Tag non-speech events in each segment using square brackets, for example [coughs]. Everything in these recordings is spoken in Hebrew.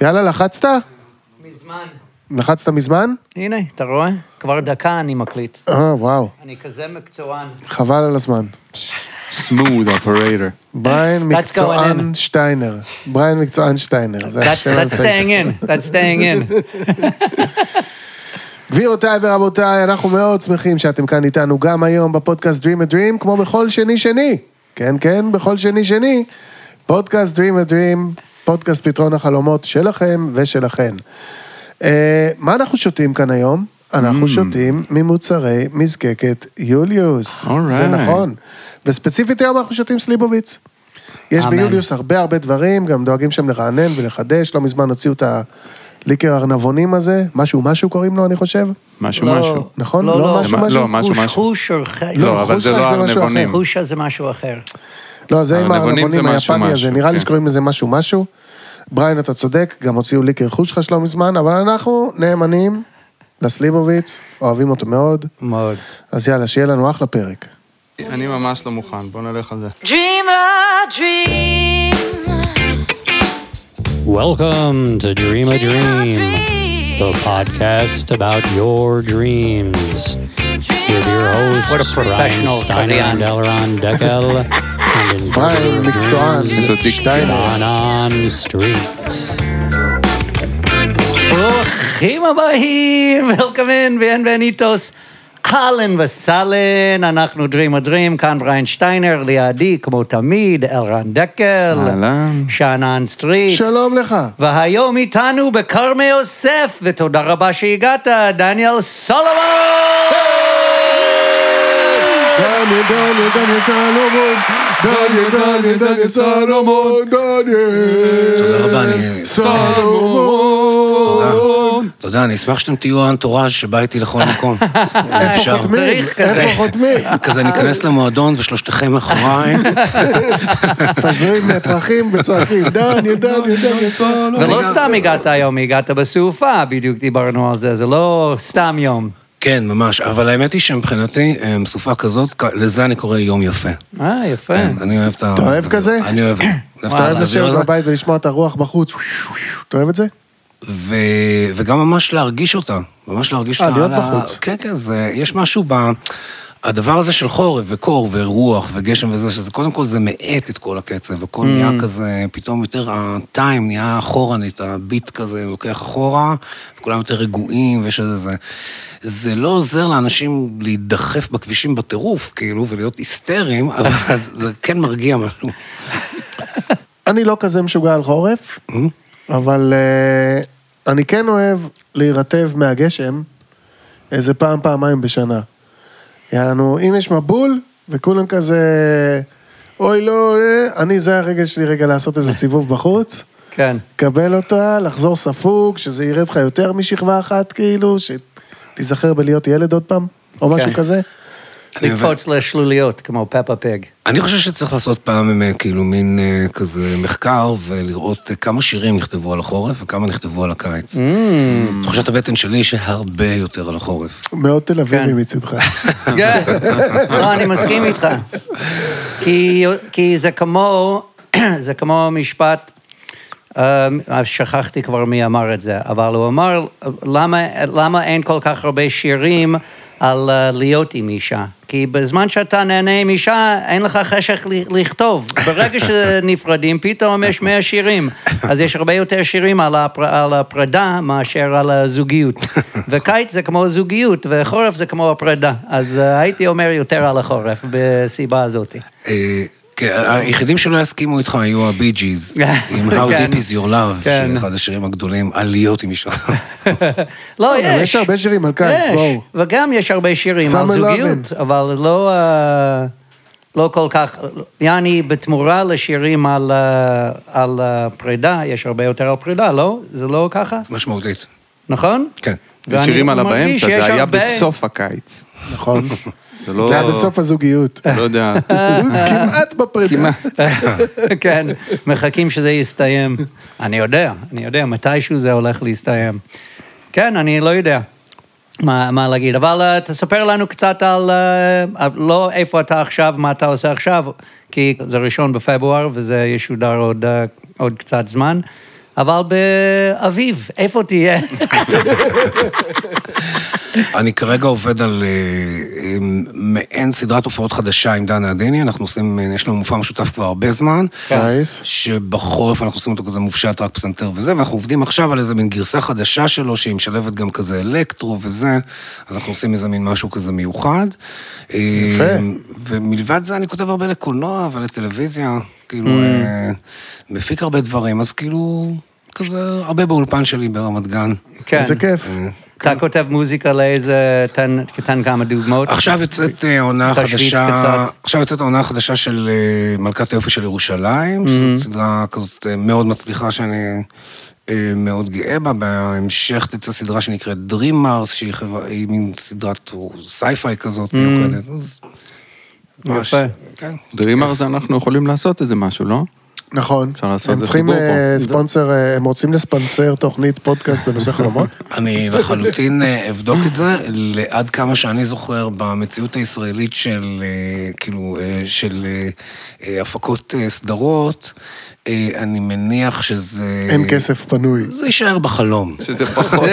יאללה, לחצת? מזמן. לחצת מזמן? הנה, אתה רואה? כבר דקה אני מקליט. אה, וואו, אני כזה מקצוען. חבל על הזמן. smooth operator. בריין That's going מקצוען in. שטיינר. בריין מקצוען שטיינר. זה That's, השם staying in, that's staying in. [laughs] גבירותיי ורבותיי, אנחנו מאוד שמחים שאתם כאן איתנו גם היום בפודקאסט Dream a Dream, כמו בכל שני-שני. כן, כן, בכל שני-שני. פודקאסט Dream a Dream, פודקאסט פתרון החלומות שלכם ושלכן. אה, מה אנחנו שותים כאן היום? אנחנו Mm. שותים ממוצרי מזקקת יוליוס. Alright. זה נכון. וספציפית היום אנחנו שותים סליבוביץ. יש אמן. ביוליוס הרבה הרבה דברים, גם דואגים שם לרענן ולחדש. לא מזמן הוציאו את הליקר ארנבונים הזה, משהו משהו קוראים לו, אני חושב. משהו לא, משהו. נכון? לא, לא לא, משהו, מה- משהו? לא, משהו, משהו. חוש או ח... לא, אבל זה לא משהו ארנבונים. חושה זה משהו אחר. לא, זה עם הארנבונים היפני הזה, נראה לי כן. שקוראים לזה משהו משהו. בריין, אתה צודק, גם הוציאו ליקר חושחש לא מזמן, אבל אנחנו נאמנים לסליבוביץ, אוהבים אותו מאוד, מאוד. אז יאללה, שיהיה לנו אחלה פרק. אני ממש לא מוכן, בוא נלך על זה. Dream a dream. Welcome to Dream a Dream, the podcast about your dreams. With your hosts, What a Brian professional Steiner and קריין. Elron Deckel, [laughs] and in בריין, Dream a מקצוען, Dreams, איזו דיקציה. John on Street. ברוכים הבאים, Welcome in, bienvenidos. אהלן וסהלן, אנחנו Dream a Dream, כאן בריין שטיינר, לידי, כמו תמיד, אלרן דקל, אהלן. שאנן סטריט. שלום לך. והיום איתנו בכרמי יוסף, ותודה רבה שהגעת, דניאל סולומון! דניאל, דניאל, דניאל סלומון, דניאל, דניאל, דניאל סלומון, דניאל. תודה רבה, אני... סלומון. תודה, אני אשמח שאתם תהיו האנטוראז' שבא איתי לכל מקום. [laughs] איפה. חותמים? איפה [laughs] חותמים? כזה ניכנס למועדון ושלושתכם מאחוריי. [laughs] מפזרים פרחים וצועקים, דניאל, דניאל סלומון. ולא סתם הגעת היום, הגעת בסופה, בדיוק דיברנו על זה, זה לא סתם יום. כן, ממש, אבל האמת היא שמבחינתי, אה, סופה כזאת, לזה אני קורא יום יפה. אה, יפה. כן, אני אוהב את ה... אתה אוהב כזה? אני אוהב. אוהב את אתה אוהב לשבת. בבית ולשמוע את הרוח בחוץ? אתה אוהב את זה? ו... וגם ממש להרגיש אותה, ממש להרגיש אה, אותה. להיות על ה- בחוץ. כן, כן, זה... יש משהו ב... הדבר הזה של חורף וקור ורוח וגשם וזה, שזה קודם כל זה מאט את כל הקצב, הכל Mm. נהיה כזה, פתאום יותר הטיים נהיה אחורנית, הביט כזה לוקח אחורה, וכולם יותר רגועים ויש איזה זה. זה לא עוזר לאנשים להידחף בכבישים בטירוף, כאילו, ולהיות היסטריים, [laughs] אבל זה כן מרגיע משהו. אני לא כזה משוגע על חורף, Mm. אבל אה, אני כן אוהב להירטב מהגשם איזה פעם, פעמיים בשנה. יענו, אם יש מבול, וכולם כזה, אוי לא, אה", אני, זה הרגע שלי רגע לעשות איזה סיבוב [laughs] בחוץ, כן. קבל אותה, לחזור ספוג, שזה ירד לך יותר משכבה אחת, כאילו, שתיזכר בלהיות ילד עוד פעם, או משהו כן. כזה. לקפוץ לשלוליות, כמו פפה פג. אני חושב שצריך לעשות פעם אה, כאילו מין אה, כזה מחקר ולראות אה, כמה שירים נכתבו על החורף וכמה נכתבו על הקיץ. Mm. תחושת הבטן שלי שהרבה יותר על החורף. מאוד תל אביבי כן. מצידך. [laughs] כן. לא, אני מסכים איתך. כי, כי זה כמו, [clears throat] זה כמו משפט, שכחתי כבר מי אמר את זה, אבל הוא אמר, למה, למה אין כל כך הרבה שירים על אה, להיות עם אישה? כי בזמן שאתה נהנה עם אישה, אין לך חשך לכתוב. ברגע שנפרדים, פתאום יש מאה שירים. אז יש הרבה יותר שירים על, הפר, על הפרידה מאשר על הזוגיות. וקיץ זה כמו זוגיות, וחורף זה כמו הפרידה. אז אה, הייתי אומר יותר על החורף, בסיבה הזאת. כן, היחידים שלא יסכימו איתך היו הבי ג'יז, [laughs] עם How כן. Deep is Your Love, כן. שאחד השירים הגדולים, על להיות עם אישה. [laughs] לא, גם יש הרבה שירים על קיץ, יש, בואו. וגם יש הרבה שירים על זוגיות. אבל לא, אה, לא כל כך, יעני, בתמורה לשירים על, אה, על פרידה, יש הרבה יותר על פרידה, לא? זה לא ככה? משמעותית. נכון? כן. ושירים על הבאמצע, זה היה הרבה- בסוף הקיץ. נכון. [laughs] זה לא... זה היה בסוף הזוגיות. לא יודע. כמעט בפרידה. כמעט. [laughs] כן, מחכים שזה יסתיים. אני יודע, אני יודע, מתישהו זה הולך להסתיים. כן, אני לא יודע מה, מה להגיד, אבל uh, תספר לנו קצת על, uh, לא איפה אתה עכשיו, מה אתה עושה עכשיו, כי זה ראשון בפברואר וזה ישודר עוד, uh, עוד קצת זמן, אבל באביב, איפה תהיה? [laughs] אני כרגע עובד על אה, מעין סדרת הופעות חדשה עם דנה עדיני, אנחנו עושים, אה, יש לנו מופע משותף כבר הרבה זמן. נייס. שבחורף אנחנו עושים אותו כזה מופשט רק פסנתר וזה, ואנחנו עובדים עכשיו על איזה מין גרסה חדשה שלו, שהיא משלבת גם כזה אלקטרו וזה, אז אנחנו עושים איזה מין משהו כזה מיוחד. יפה. אה, ומלבד זה אני כותב הרבה לקולנוע ולטלוויזיה, כאילו, Mm. מפיק הרבה דברים, אז כאילו, כזה הרבה באולפן שלי ברמת גן. כן. איזה כיף. אתה כותב מוזיקה לאיזה, תן, תן כמה דוגמאות. עכשיו יוצאת אה, החדשה, קצת. עכשיו יוצאת העונה החדשה של אה, מלכת היופי של ירושלים, שזו סדרה כזאת אה, מאוד מצליחה שאני מאוד גאה בה. בהמשך תצא סדרה שנקראת Dreamers, שהיא מין סדרת sci-fi כזאת מיוחדת. יפה. כן. Dreamers אנחנו יכולים לעשות איזה משהו, לא? נכון. אפשר לעשות הם איזה צריכים חיבור פה. אה, ספונסר, אה, הם רוצים לספנסר תוכנית פודקאסט בנושא חלומות? [laughs] אני לחלוטין אה, אבדוק את זה, עד כמה שאני זוכר במציאות הישראלית של, אה, כאילו, אה, של אה, אה, הפקות אה, סדרות, אה, אני מניח שזה... אין כסף פנוי. זה יישאר בחלום. שזה פחות.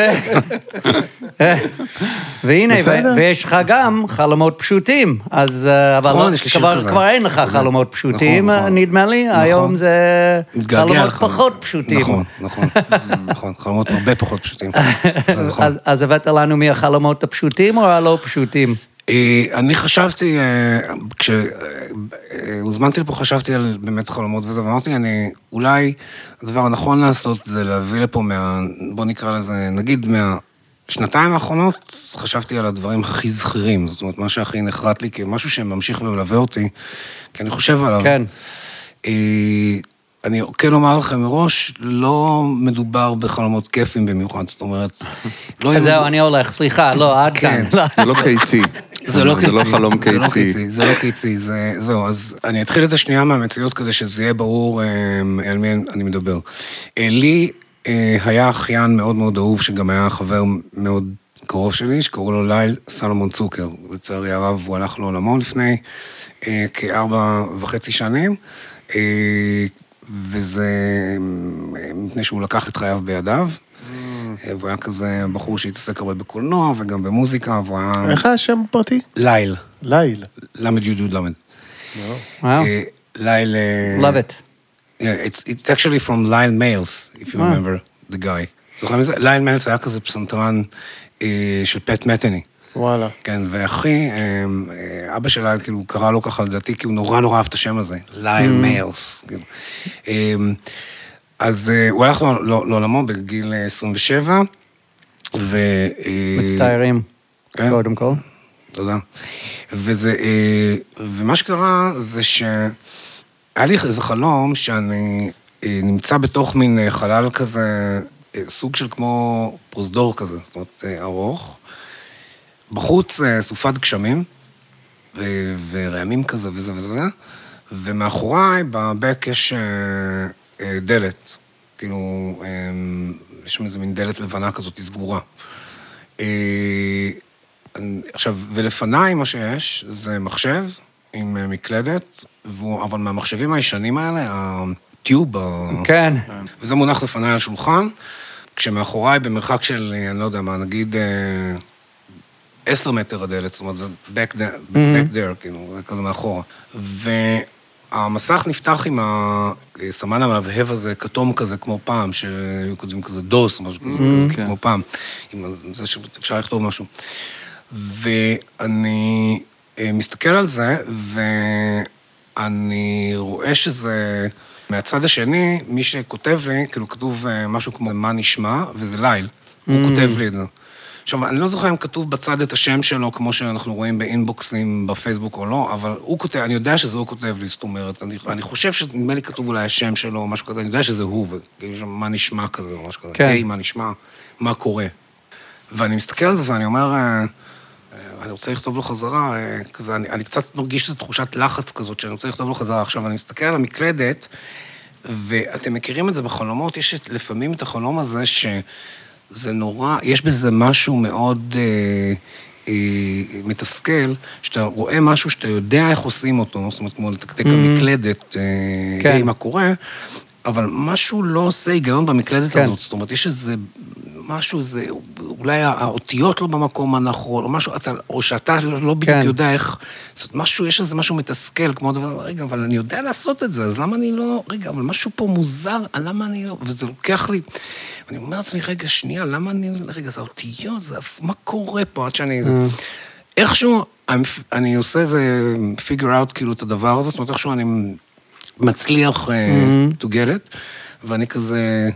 והנה, בסדר. ו- ויש לך גם חלומות פשוטים, אז... אה, אבל נכון, לא- יש לי שיר כבר- כזה. כבר אין לך. חלומות פשוטים, נכון, נכון. נדמה לי. היום זה חלומות. פחות פשוטים. נכון, נכון, נכון, חלומות הרבה פחות פשוטים. אז הבאת לנו מהחלומות הפשוטים או הלא פשוטים? אה, אני חשבתי, כשהוזמנתי לפה חשבתי על באמת חלומות וזה, ואמרתי, אני, אולי הדבר הנכון לעשות זה להביא לפה מה... בוא נקרא לזה, נגיד מהשנתיים האחרונות, חשבתי על הדברים הכי זכירים, זאת אומרת, מה שהכי נחרט לי כמשהו שממשיך ומלווה אותי, כי אני חושב עליו. כן. אה, אני כן אומר לכם מראש, לא מדובר בחלומות כיפים במיוחד, זאת אומרת, לא... זהו, אני הולך, סליחה, לא, עד כן. כאן. זה לא קיצי. זה לא קיצי. זה לא חלום זה לא קיצי. קיצי, זה לא קיצי, זה... זהו, אז אני אתחיל את זה שנייה מהמציאות כדי שזה יהיה ברור אה, על מי אני מדבר. אה, לי אה, היה אחיין מאוד מאוד אהוב, שגם היה חבר מאוד קרוב שלי, שקראו לו ליל סלומון צוקר. לצערי הרב, הוא הלך לעולמו לפני אה, כארבע וחצי שנים. וזה אה, מפני שהוא לקח את חייו בידיו. אה, והוא היה כזה בחור שהתעסק הרבה בקולנוע וגם במוזיקה, והוא היה... איך השם הפרטי? ליל, ליל. למד י' י' למד. וואו, אה, ליל... אה, love it. Yeah, it's, it's actually from Lyle Mays, if you אה. remember the guy. זוכרים את זה? לייל מייס היה כזה פסנתרן אה, של פט מתני. וואלה. כן, ואחי, אה, אה, אבא של לייל, כאילו, קרא לו ככה לדעתי, כי הוא נורא נורא אהב את השם הזה, לייל מייס. אה, אז אה, הוא הלך לעול- לעולמו בגיל אה, 27, ו... אה, מצטערים, כן. קודם כל. תודה. וזה, אה, ומה שקרה זה שהיה לי איזה חלום שאני אה, נמצא בתוך מין אה, חלל כזה, אה, סוג של כמו פרוזדור כזה, זאת אומרת, אה, ארוך. בחוץ אה, סופת גשמים, ורעמים כזה וזה וזה ומאחוריי, בבק יש אה, אה, דלת. כאילו, אה, יש שם איזה מין דלת לבנה כזאת, סגורה. אה, עכשיו, ולפניי מה שיש זה מחשב עם אה, מקלדת, והוא, אבל מהמחשבים הישנים האלה, הטיוב, כן. וזה מונח לפניי על שולחן, כשמאחוריי במרחק של, אה, אני לא יודע מה, נגיד אה, עשר מטר הדלת, זאת אומרת, זה back there, back there כאילו, זה כזה מאחורה. והמסך נפתח עם הסמן המהבהב הזה, כתום כזה, כמו פעם, שהיו כותבים כזה דוס, משהו כזה, כזה, כן. כמו פעם, עם זה שאפשר לכתוב משהו. ואני אה, מסתכל על זה, ואני רואה שזה... מהצד השני, מי שכותב לי, כאילו כתוב אה, משהו כמו מה נשמע, וזה ליל. הוא כותב לי את זה. עכשיו, אני לא זוכר אם כתוב בצד את השם שלו, כמו שאנחנו רואים באינבוקסים בפייסבוק או לא, אבל הוא כותב, אני יודע שזה הוא כותב לי, זאת אומרת, אני, אני חושב שנדמה לי כתוב אולי השם שלו או משהו כזה, אני יודע שזה הוא, וכאילו שם מה נשמע כזה או משהו כזה. כן. היי, מה נשמע? מה קורה? ואני מסתכל על זה ואני אומר, אה, אה, אני רוצה לכתוב לו חזרה, אה, כזה, אני, אני קצת מרגיש איזו תחושת לחץ כזאת, שאני רוצה לכתוב לו חזרה. עכשיו, אני מסתכל על המקלדת, ואתם מכירים את זה בחלומות, יש את- לפעמים את החלום הזה שזה נורא, יש בזה משהו מאוד אה, אה, מתסכל, שאתה רואה משהו שאתה יודע איך עושים אותו, זאת אומרת, כמו לתקתק על מקלדת, אה, כן. מה קורה, אבל משהו לא עושה היגיון במקלדת כן. הזאת. זאת אומרת, יש איזה משהו, זה, אולי האותיות לא במקום הנכון, או משהו, אתה, או שאתה לא בדיוק כן. יודע איך... זאת אומרת, משהו, יש איזה משהו מתסכל, כמו דבר, רגע, אבל אני יודע לעשות את זה, אז למה אני לא... רגע, אבל משהו פה מוזר, למה אני לא... וזה לוקח לי... אני אומר לעצמי, רגע, שנייה, למה אני... רגע, זה האותיות, זה... מה קורה פה עד שאני... זה... איכשהו, אני, אני עושה איזה figure out כאילו את הדבר הזה, זאת אומרת, איכשהו אני מצליח uh, to get it, ואני כזה,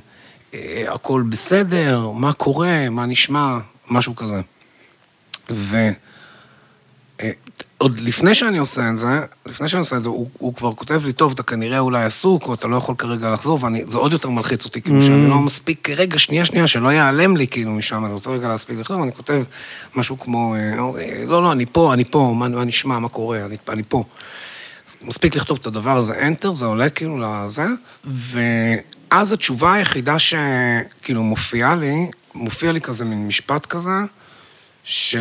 הכל בסדר, מה קורה, מה נשמע, משהו כזה. ו... אה, לפני שאני עושה את זה, לפני שאני עושה את זה, הוא, הוא כבר כותב לי, טוב, אתה כנראה אולי עסוק, או אתה לא יכול כרגע לחזור, וזה עוד יותר מלחיץ אותי, כאילו, שאני לא מספיק, רגע, שנייה, שנייה, שלא ייעלם לי, כאילו, משם, אני רוצה רגע להספיק לכתוב, ואני כותב משהו כמו, אה, אה, לא, לא, אני פה, אני פה, מה, מה נשמע, מה קורה, אני, אני פה. מספיק לכתוב את הדבר הזה, enter, זה עולה כאילו לזה, ואז התשובה היחידה שכאילו מופיעה לי, מופיע לי כזה מין משפט כזה, ש...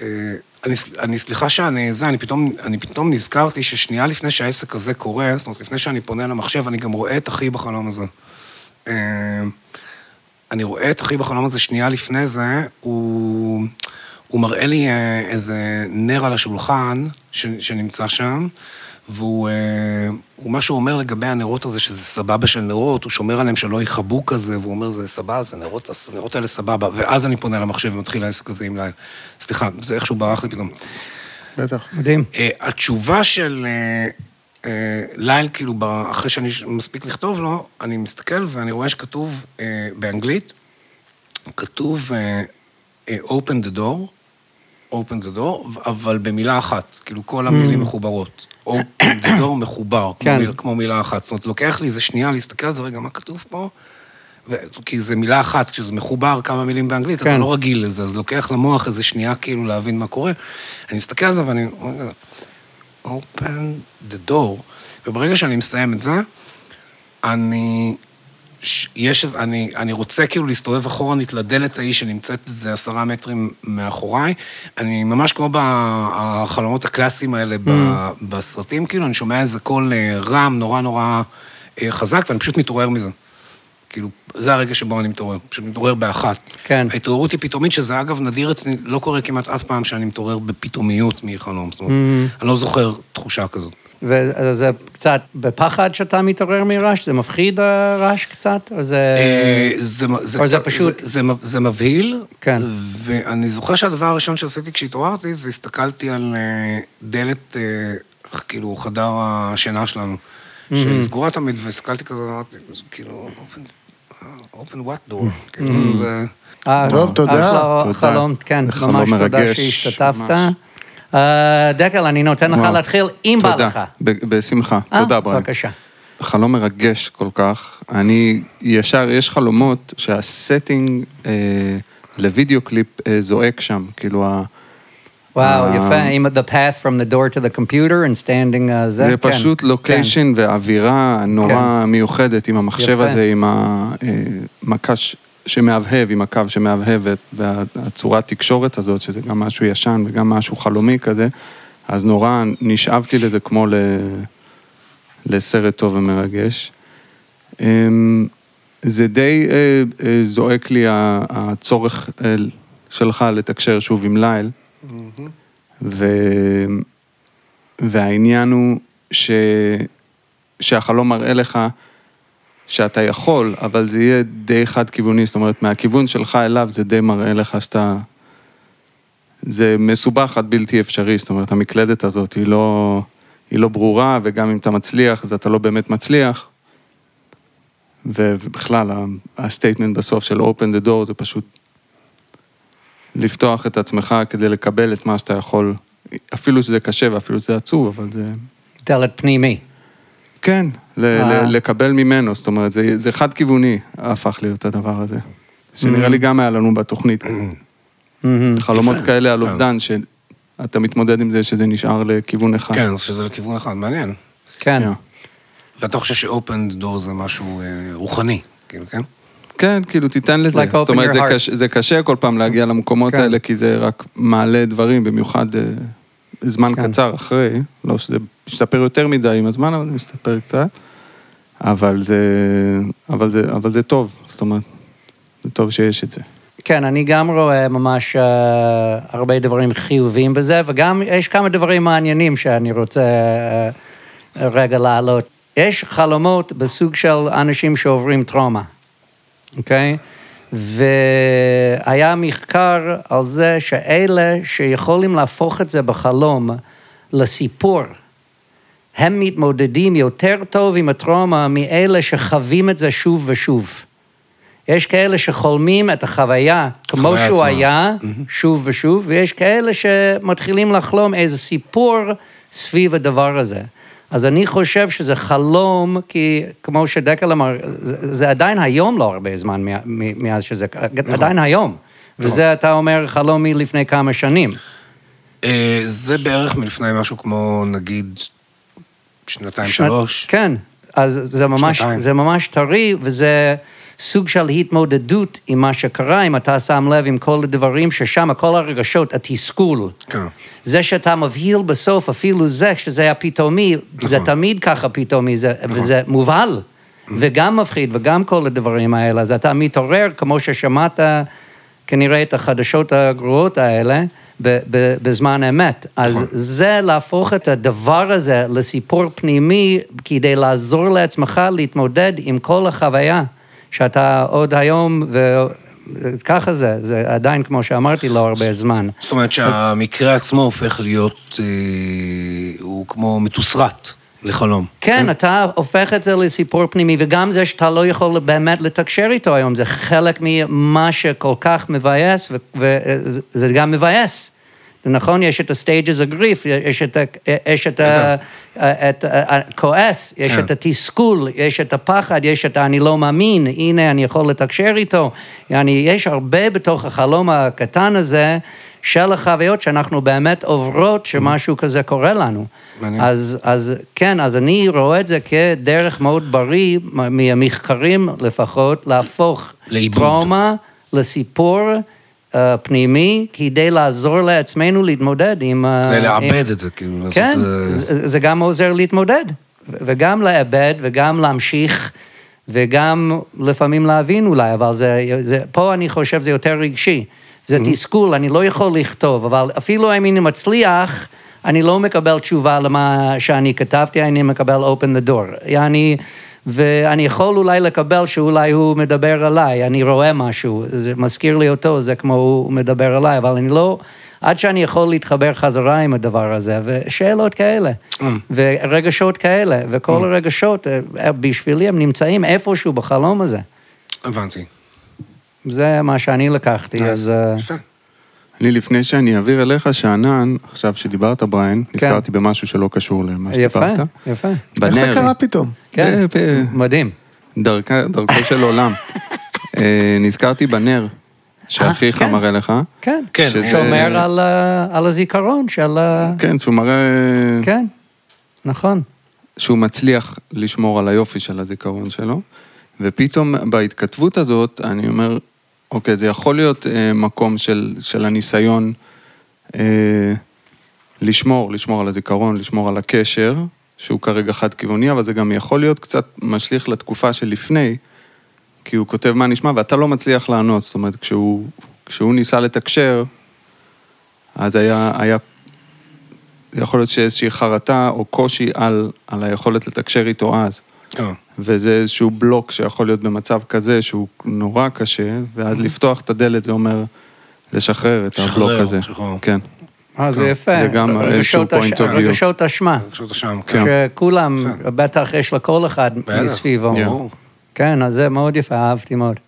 אה, אני, אני סליחה שאני זה, אני פתאום, אני פתאום נזכרתי ששנייה לפני שהעסק הזה קורה, זאת אומרת, לפני שאני פונה למחשב, אני גם רואה את אחי בחלום הזה. אה, אני רואה את אחי בחלום הזה שנייה לפני זה, הוא, הוא מראה לי אה, איזה נר על השולחן ש, שנמצא שם, והוא, אה, מה שהוא אומר לגבי הנרות הזה, שזה סבבה של נרות, הוא שומר עליהם שלא יכבו כזה, והוא אומר, זה סבבה, זה נרות, הנרות האלה סבבה, ואז אני פונה למחשב ומתחיל העסק הזה עם לילה. סליחה, זה איכשהו ברח לי פתאום. בטח. מדהים. אה, התשובה של אה, ליל, כאילו, אחרי שאני מספיק לכתוב לו, אני מסתכל ואני רואה שכתוב באנגלית, כתוב open the door, open the door, אבל במילה אחת, כאילו כל המילים מחוברות. open the door מחובר, כמו, כן. מיל, כמו מילה אחת. זאת אומרת, לוקח לי איזה שנייה להסתכל על זה, רגע, מה כתוב פה? ו... כי זה מילה אחת, כשזה מחובר כמה מילים באנגלית, כן. אתה לא רגיל לזה, אז לוקח למוח איזה שנייה כאילו להבין מה קורה. אני מסתכל על זה ואני... open the door, וברגע שאני מסיים את זה, אני... יש איזה, אני, אני רוצה כאילו להסתובב אחורנית לדלת ההיא שנמצאת איזה עשרה מטרים מאחוריי. אני ממש כמו בחלומות הקלאסיים האלה ב, בסרטים, כאילו, אני שומע איזה קול אה, רם, נורא נורא אה, חזק, ואני פשוט מתעורר מזה. כאילו, זה הרגע שבו אני מתעורר, פשוט מתעורר באחת. כן. ההתעוררות היא פתאומית, שזה אגב נדיר אצלי, לא קורה כמעט אף פעם שאני מתעורר בפתאומיות מחלום. זאת אומרת, אני לא זוכר תחושה כזאת. וזה קצת בפחד שאתה מתעורר מרעש? זה מפחיד הרעש קצת? או זה... אה, זה, זה, או זה פשוט- זה, זה, מב- זה מבהיל, כן. ואני זוכר שהדבר הראשון שעשיתי כשהתעוררתי, זה הסתכלתי על אה, דלת, אה, כאילו, חדר השינה שלנו, שהיא סגורה תמיד, והסתכלתי כזה, אמרתי, זה כאילו, open, open what door, כאילו, זה... אה, טוב, תודה. אחלה תודה. חלום, כן, זה ממש תודה שהשתתפת. אה, דקל, אני נותן לך. להתחיל, אם בא תודה, לך. ב- בשמחה. אה, תודה, בריין. בבקשה. חלום מרגש כל כך. אני ישר, יש חלומות שהסטינג אה, לוידאו קליפ אה, זועק שם, כאילו ה... וואו, אה, יפה, עם the path from the door to the computer and standing, uh, זה, זה כן, פשוט כן. לוקיישן ואווירה נורא מיוחדת עם המחשב יפה. הזה, עם המקש שמהבהב, עם הקו שמהבהב, והצורת תקשורת הזאת, שזה גם משהו ישן וגם משהו חלומי כזה, אז נורא נשאבתי לזה כמו ל... לסרט טוב ומרגש. אמ, זה די אה, אה, זועק לי הצורך אה, שלך לתקשר שוב עם ליל. ו... והעניין הוא ש... שהחלום מראה לך שאתה יכול, אבל זה יהיה די חד-כיווני, זאת אומרת, מהכיוון שלך אליו זה די מראה לך שאתה... זה מסובך עד בלתי אפשרי, זאת אומרת, המקלדת הזאת היא לא, היא לא ברורה, וגם אם אתה מצליח, אז אתה לא באמת מצליח. ובכלל, ה statement בסוף של open the door זה פשוט לפתוח את עצמך כדי לקבל את מה שאתה יכול, אפילו שזה קשה ואפילו שזה עצוב, אבל זה... דלת פנימי. כן, ל- אה. לקבל ממנו, זאת אומרת, זה, זה חד-כיווני הפך להיות הדבר הזה. שנראה לי גם היה לנו בתוכנית. מהמם. חלומות. כאלה על כן. אובדן, שאתה מתמודד עם זה שזה נשאר לכיוון אחד. כן, שזה לכיוון אחד, מעניין. כן. ואתה חושב ש-open door זה משהו אה, רוחני, כאילו, כן? כן, כאילו, תיתן לזה. Like זאת אומרת, זה. קשה, זה קשה כל פעם להגיע למקומות כן. האלה, כי זה רק מעלה דברים, במיוחד אה, זמן כן. קצר אחרי, לא שזה משתפר יותר מדי עם הזמן, אבל זה משתפר קצת. אבל זה, אבל זה, אבל זה טוב, זאת אומרת, זה טוב שיש את זה. כן, אני גם רואה ממש uh, הרבה דברים חיוביים בזה, וגם יש כמה דברים מעניינים שאני רוצה uh, רגע להעלות. יש חלומות בסוג של אנשים שעוברים טראומה, אוקיי? והיה מחקר על זה שאלה שיכולים להפוך את זה בחלום לסיפור, הם מתמודדים יותר טוב עם הטראומה מאלה שחווים את זה שוב ושוב. יש כאלה שחולמים את החוויה כמו שהוא עצמה. היה, שוב ושוב, ויש כאלה שמתחילים לחלום איזה סיפור סביב הדבר הזה. אז אני חושב שזה חלום, כי כמו שדקל אמר, זה, זה עדיין היום לא הרבה זמן מאז שזה, נכון. עדיין היום. וזה אתה אומר חלום מלפני כמה שנים. אה, זה בערך מלפני משהו כמו, נגיד, שנתיים, שנת- שלוש. כן, אז זה ממש, שנתיים. זה ממש טרי, וזה סוג של התמודדות עם מה שקרה, אם אתה שם לב עם כל הדברים ששם, כל הרגשות, התסכול. כן. זה שאתה מבהיל בסוף, אפילו זה, שזה היה פתאומי, זה נכון. תמיד ככה פתאומי, זה, וזה מובהל. וגם מפחיד, וגם כל הדברים האלה. אז אתה מתעורר, כמו ששמעת כנראה את החדשות הגרועות האלה, בזמן אמת. אז נכון. זה להפוך את הדבר הזה לסיפור פנימי, כדי לעזור לעצמך להתמודד עם כל החוויה שאתה עוד היום, וככה זה, זה עדיין, כמו שאמרתי, לא הרבה זמן. זאת אומרת שהמקרה עצמו הופך להיות, אה, הוא כמו מתוסרט לחלום. כן, אתה הופך את זה לסיפור פנימי, וגם זה שאתה לא יכול באמת לתקשר איתו היום, זה חלק ממה שכל כך מבאס, וזה גם מבאס. נכון, יש את of grief, יש את ה- יש את ה- את הכועס, יש כן. את התסכול, יש את הפחד, יש את ה"אני לא מאמין", הנה, אני יכול לתקשר איתו. יעני, יש הרבה בתוך החלום הקטן הזה של החוויות שאנחנו באמת עוברות, שמשהו כזה קורה לנו. מעניין. אז, אז כן, אז אני רואה את זה כדרך מאוד בריא, מהמחקרים לפחות, להפוך לעיבוד. טראומה לסיפור uh, פנימי, כדי לעזור לעצמנו להתמודד עם... uh, עם- לעבד את זה, כאילו, כן, זה. זה, זה גם עוזר להתמודד, וגם לאבד, וגם להמשיך, וגם לפעמים להבין אולי, אבל זה, זה, פה אני חושב זה יותר רגשי. זה Mm-hmm. תסכול, אני לא יכול לכתוב, אבל אפילו אם אני מצליח, אני לא מקבל תשובה למה שאני כתבתי, אני מקבל open the door. יעני, ואני יכול אולי לקבל שאולי הוא מדבר עליי, אני רואה משהו, זה מזכיר לי אותו, זה כמו הוא מדבר עליי, אבל אני לא, עד שאני יכול להתחבר חזרה עם הדבר הזה, ושאלות כאלה, ורגשות כאלה, וכל הרגשות, אה, בשבילי הם נמצאים איפשהו בחלום הזה. הבנתי. זה מה שאני לקחתי, אז... אה, יפה. אני, לפני שאני אעביר אליך, שאנן, עכשיו שדיברת, בריין, נזכרתי במשהו שלא קשור למה כן. יפה, שדיברת. יפה. איך זה קרה פתאום? כן, ב- ב- מדהים. דרכו של עולם. [laughs] אה, נזכרתי בנר שאחיך כן. מראה לך. כן, כן, שזה- שומר על, הזיכרון של ה... כן, שהוא מראה כן, נכון. שהוא מצליח לשמור על היופי של הזיכרון שלו, ופתאום בהתכתבות הזאת, אני אומר, אוקיי, זה יכול להיות אה, מקום של, של הניסיון אה, לשמור, לשמור על הזיכרון, לשמור על הקשר, שהוא כרגע חד-כיווני, אבל זה גם יכול להיות קצת משליך לתקופה שלפני, כי הוא כותב מה נשמע, ואתה לא מצליח לענות, זאת אומרת, כשהוא, כשהוא ניסה לתקשר, אז היה, היה יכול להיות שאיזושהי חרטה או קושי על, על היכולת לתקשר איתו אז. טוב. וזה איזשהו בלוק שיכול להיות במצב כזה שהוא נורא קשה, ואז לפתוח את הדלת זה אומר לשחרר את הבלוק הזה. לשחרר. כן. אה, זה יפה. זה גם רגשות איזשהו point of view. רגשות אשמה. פשוט שם. כן. שכולם. בטח יש לכל אחד. מסביבו. ברור. כן, אז זה מאוד יפה, אהבתי מאוד.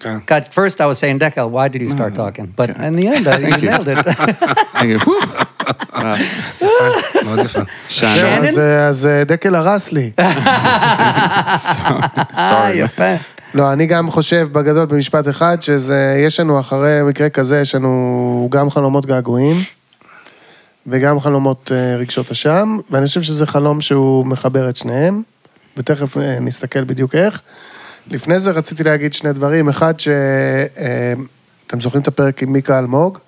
כן. At first I was saying, Dekel, why did you start talking? But in the end, [laughs] you nailed it. [laughs] מאוד יפה. אז, אה, דקל הרס לי. אה, יפה. לא, אני גם חושב בגדול במשפט אחד, שזה, יש לנו אחרי מקרה כזה, יש לנו גם חלומות געגועים, וגם חלומות אה, רגשות אשם, ואני חושב שזה חלום שהוא מחבר את שניהם, ותכף נסתכל בדיוק איך. לפני זה רציתי להגיד שני דברים, אחד ש... אתם זוכרים את הפרק עם מיקה אלמוג,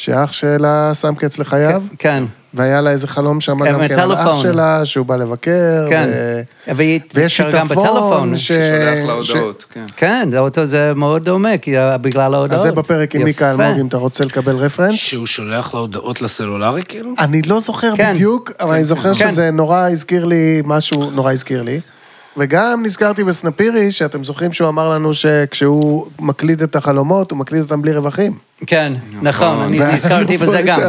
שאח שלה שם קץ לחייו? כן, והיה לה איזה חלום שם כן, גם כן על אח. שלה, שהוא בא לבקר. כן. ו- ויש שיטפון. ש... שולח לה הודעות, כן. כן, זה אותו, זה מאוד דומה, כי בגלל ההודעות. אז זה בפרק עם מיקה. אלמוג, אם אתה רוצה לקבל רפרנס. שהוא שולח לה הודעות לסלולרי, כאילו? אני לא זוכר כן. בדיוק, אבל אני זוכר כן. שזה נורא הזכיר לי, משהו נורא הזכיר לי. וגם נזכרתי בסנפירי, שאתם זוכרים שהוא אמר לנו שכשהוא מקליד את החלומות, הוא מקליד אותם בלי רווחים. כן, נכון, אני נזכרתי בזה גם,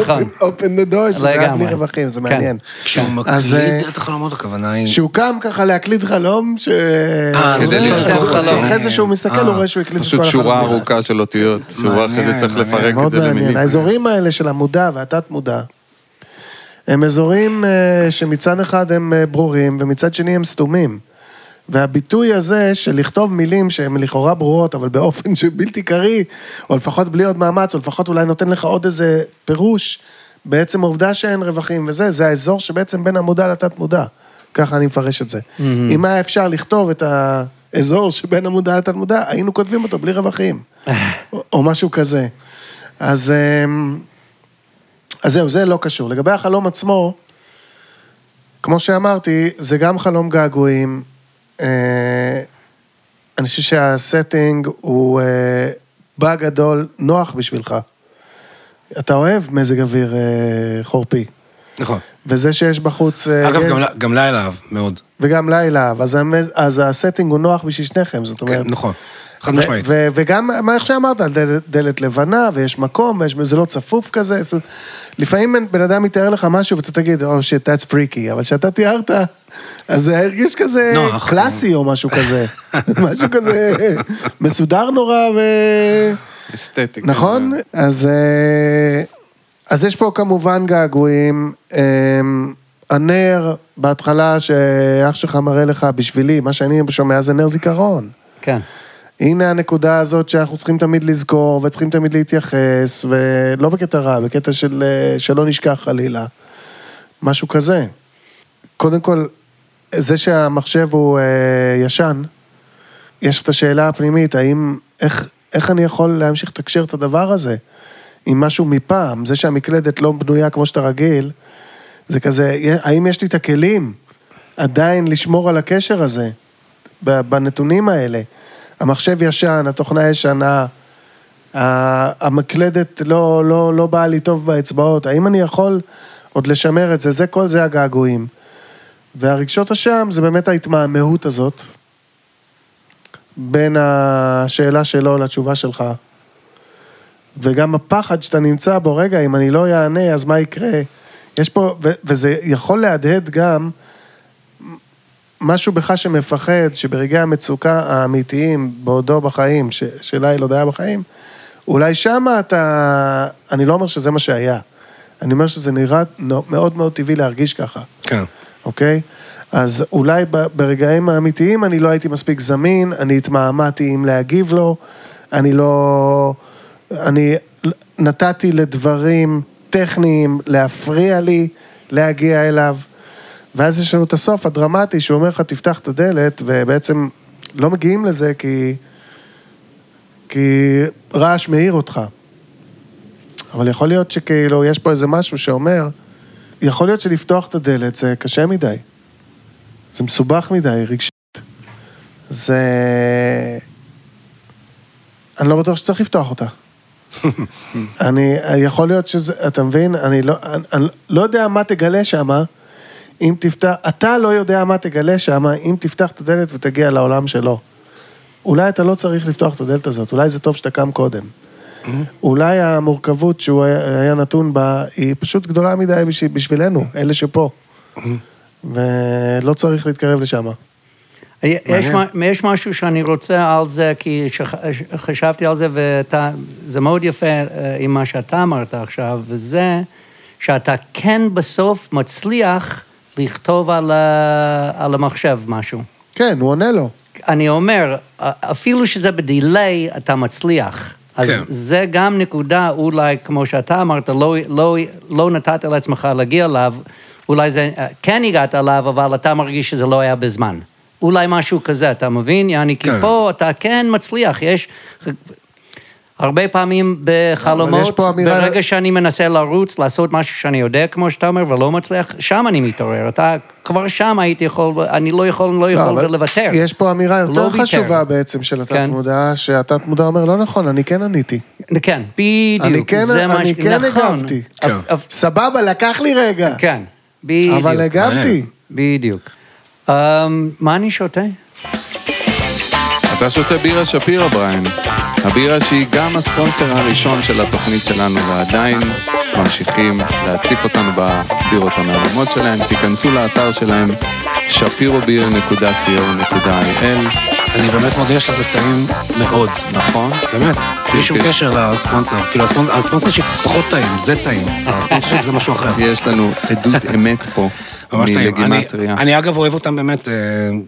נכון. אופן דה דור, שזה היה לגמרי. בלי רווחים, זה כן. מעניין. כשהוא מקליד אה, את החלומות, הכוונה היא... שהוא קם ככה להקליד חלום, ש... אה, כדי לזכור חלום. אחרי זה שהוא מסתכל, הוא רואה שהוא הקליד את כל פשוט שורה החלומות. ארוכה של אותיות, שהוא אחרי מעניין, זה צריך מעניין. לפרק את מאוד זה מעניין. למילים. האזורים האלה של המודע והתת-מודע, הם אזורים אה, שמצד אחד הם אה, ברורים, ומצד שני הם סתומים. והביטוי הזה של לכתוב מילים שהן לכאורה ברורות, אבל באופן [laughs] שבלתי קריא, או לפחות בלי עוד מאמץ, או לפחות אולי נותן לך עוד איזה פירוש, בעצם העובדה שאין רווחים וזה, זה האזור שבעצם בין המודע לתת-מודע. ככה אני מפרש את זה. אם היה אפשר לכתוב את האזור שבין המודע לתת-מודע, היינו כותבים אותו בלי רווחים. [laughs] או- או משהו כזה. אז, אמ, אז זהו, זה לא קשור. לגבי החלום עצמו, כמו שאמרתי, זה גם חלום געגועים. אה, אני חושב שהסטינג הוא אה, בגדול נוח בשבילך. אתה אוהב מזג אוויר אה, חורפי. נכון. וזה שיש בחוץ... אה, אגב, יש- גם ל- גם לילה אהב, מאוד. וגם לילה, אז, המז- אז ה setting הוא נוח בשביל שניכם, זאת אומרת... כן, נכון. חד משמעית. ו- וגם, מה איך שאמרת, על דלת, דלת לבנה, ויש מקום, ויש, זה לא צפוף כזה. לפעמים בן אדם יתאר לך משהו ואתה תגיד, או oh, shit, that's freaky, אבל כשאתה תיארת, אז זה הרגיש כזה נוח. קלאסי או משהו כזה. [laughs] משהו כזה מסודר נורא ו... אסתטי. נכון? אז, אה, אז יש פה כמובן געגועים. אה, הנר, בהתחלה, שאח שלך מראה לך בשבילי, מה שאני שומע זה נר זיכרון. כן. הנה הנקודה הזאת שאנחנו צריכים תמיד לזכור, וצריכים תמיד להתייחס, ולא בקטע רע, בקטע של אה, שלא נשכח חלילה. משהו כזה. קודם כל, זה שהמחשב הוא אה, ישן, יש את השאלה הפנימית, האם, איך, איך אני יכול להמשיך לתקשר את הדבר הזה עם משהו מפעם? זה שהמקלדת לא בנויה כמו שאתה רגיל, זה כזה, האם יש לי את הכלים עדיין לשמור על הקשר הזה, בנתונים האלה? המחשב ישן, התוכנה ישנה, המקלדת לא, לא, לא באה לי טוב באצבעות, האם אני יכול עוד לשמר את זה? זה כל זה הגעגועים. והרגשות אשם זה באמת ההתמהמהות הזאת בין השאלה שלו לתשובה שלך. וגם הפחד שאתה נמצא בו, רגע, אם אני לא אענה, אז מה יקרה? יש פה, ו- וזה יכול להדהד גם משהו בך שמפחד, שברגעי המצוקה האמיתיים, בעודו בחיים, ש- שליל עוד היה בחיים, אולי שמה אתה... אני לא אומר שזה מה שהיה. אני אומר שזה נראה מאוד מאוד טבעי להרגיש ככה. כן. אוקיי? אז אולי ברגעים האמיתיים אני לא הייתי מספיק זמין, אני התמהמהתי אם להגיב לו, אני לא... אני נתתי לדברים טכניים להפריע לי להגיע אליו, ואז יש לנו את הסוף הדרמטי שהוא אומר לך, תפתח את הדלת, ובעצם לא מגיעים לזה כי... כי רעש מאיר אותך. אבל יכול להיות שכאילו, יש פה איזה משהו שאומר, יכול להיות שלפתוח את הדלת זה קשה מדי. זה מסובך מדי, רגשית. זה... אני לא בטוח שצריך לפתוח אותה. [laughs] אני, יכול להיות שזה, אתה מבין? אני לא, אני, אני לא יודע מה תגלה שמה, אם תפתח, אתה לא יודע מה תגלה שמה, אם תפתח את הדלת ותגיע לעולם שלו. אולי אתה לא צריך לפתוח את הדלת הזאת, אולי זה טוב שאתה קם קודם. אולי המורכבות שהוא היה, היה נתון בה, היא פשוט גדולה מדי בשביל, בשבילנו, אלה שפה. ולא צריך להתקרב לשם. יש, מה- יש משהו שאני רוצה על זה, כי חשבתי על זה, וזה מאוד יפה אה, עם מה שאתה אמרת עכשיו, וזה שאתה כן בסוף מצליח לכתוב על, ה, על המחשב משהו. כן, הוא עונה לו. אני אומר, אפילו שזה בדיליי, אתה מצליח. אז כן. זה גם נקודה, אולי, כמו שאתה אמרת, לא, לא, לא נתת לעצמך להגיע אליו, אולי זה, כן הגעת אליו, אבל אתה מרגיש שזה לא היה בזמן. אולי משהו כזה, אתה מבין? יעני, כי כן. פה אתה כן מצליח, יש... הרבה פעמים בחלומות, אמירה- ברגע שאני מנסה לרוץ, לעשות משהו שאני יודע, כמו שאתה אומר, ולא מצליח, שם אני מתעורר. אתה, כבר שם הייתי יכול, אני לא יכול, לא לא, יכול אבל לוותר. יש פה אמירה יותר לא. חשובה בעצם של כן. התת-מודע, שהתת-מודע אומר, לא נכון, אני כן עניתי. כן, בדיוק. אני כן- אני ש- כן נכון. הגבתי. כן. סבבה, לקח לי רגע. כן, בדיוק. אבל הגבתי. בדיוק. אמ, מה אני שותה? אתה שותה בירה שפירא, בריין. הבירה שהיא גם הספונסר הראשון של התוכנית שלנו, ועדיין ממשיכים להציף אותנו בבירות המהממות שלהם. תיכנסו לאתר שלהם, שפירוביר.co.il, אני באמת מודה שזה טעים מאוד. נכון? באמת, בלי שום כן. קשר לספונסר. כאילו, הספונ- הספונסר שיפ פחות טעים, זה טעים. [laughs] הספונסר זה משהו אחר. יש לנו עדות אמת פה, ממש טעים. אני, מלגימטריה. אני אגב אוהב אותם באמת אה,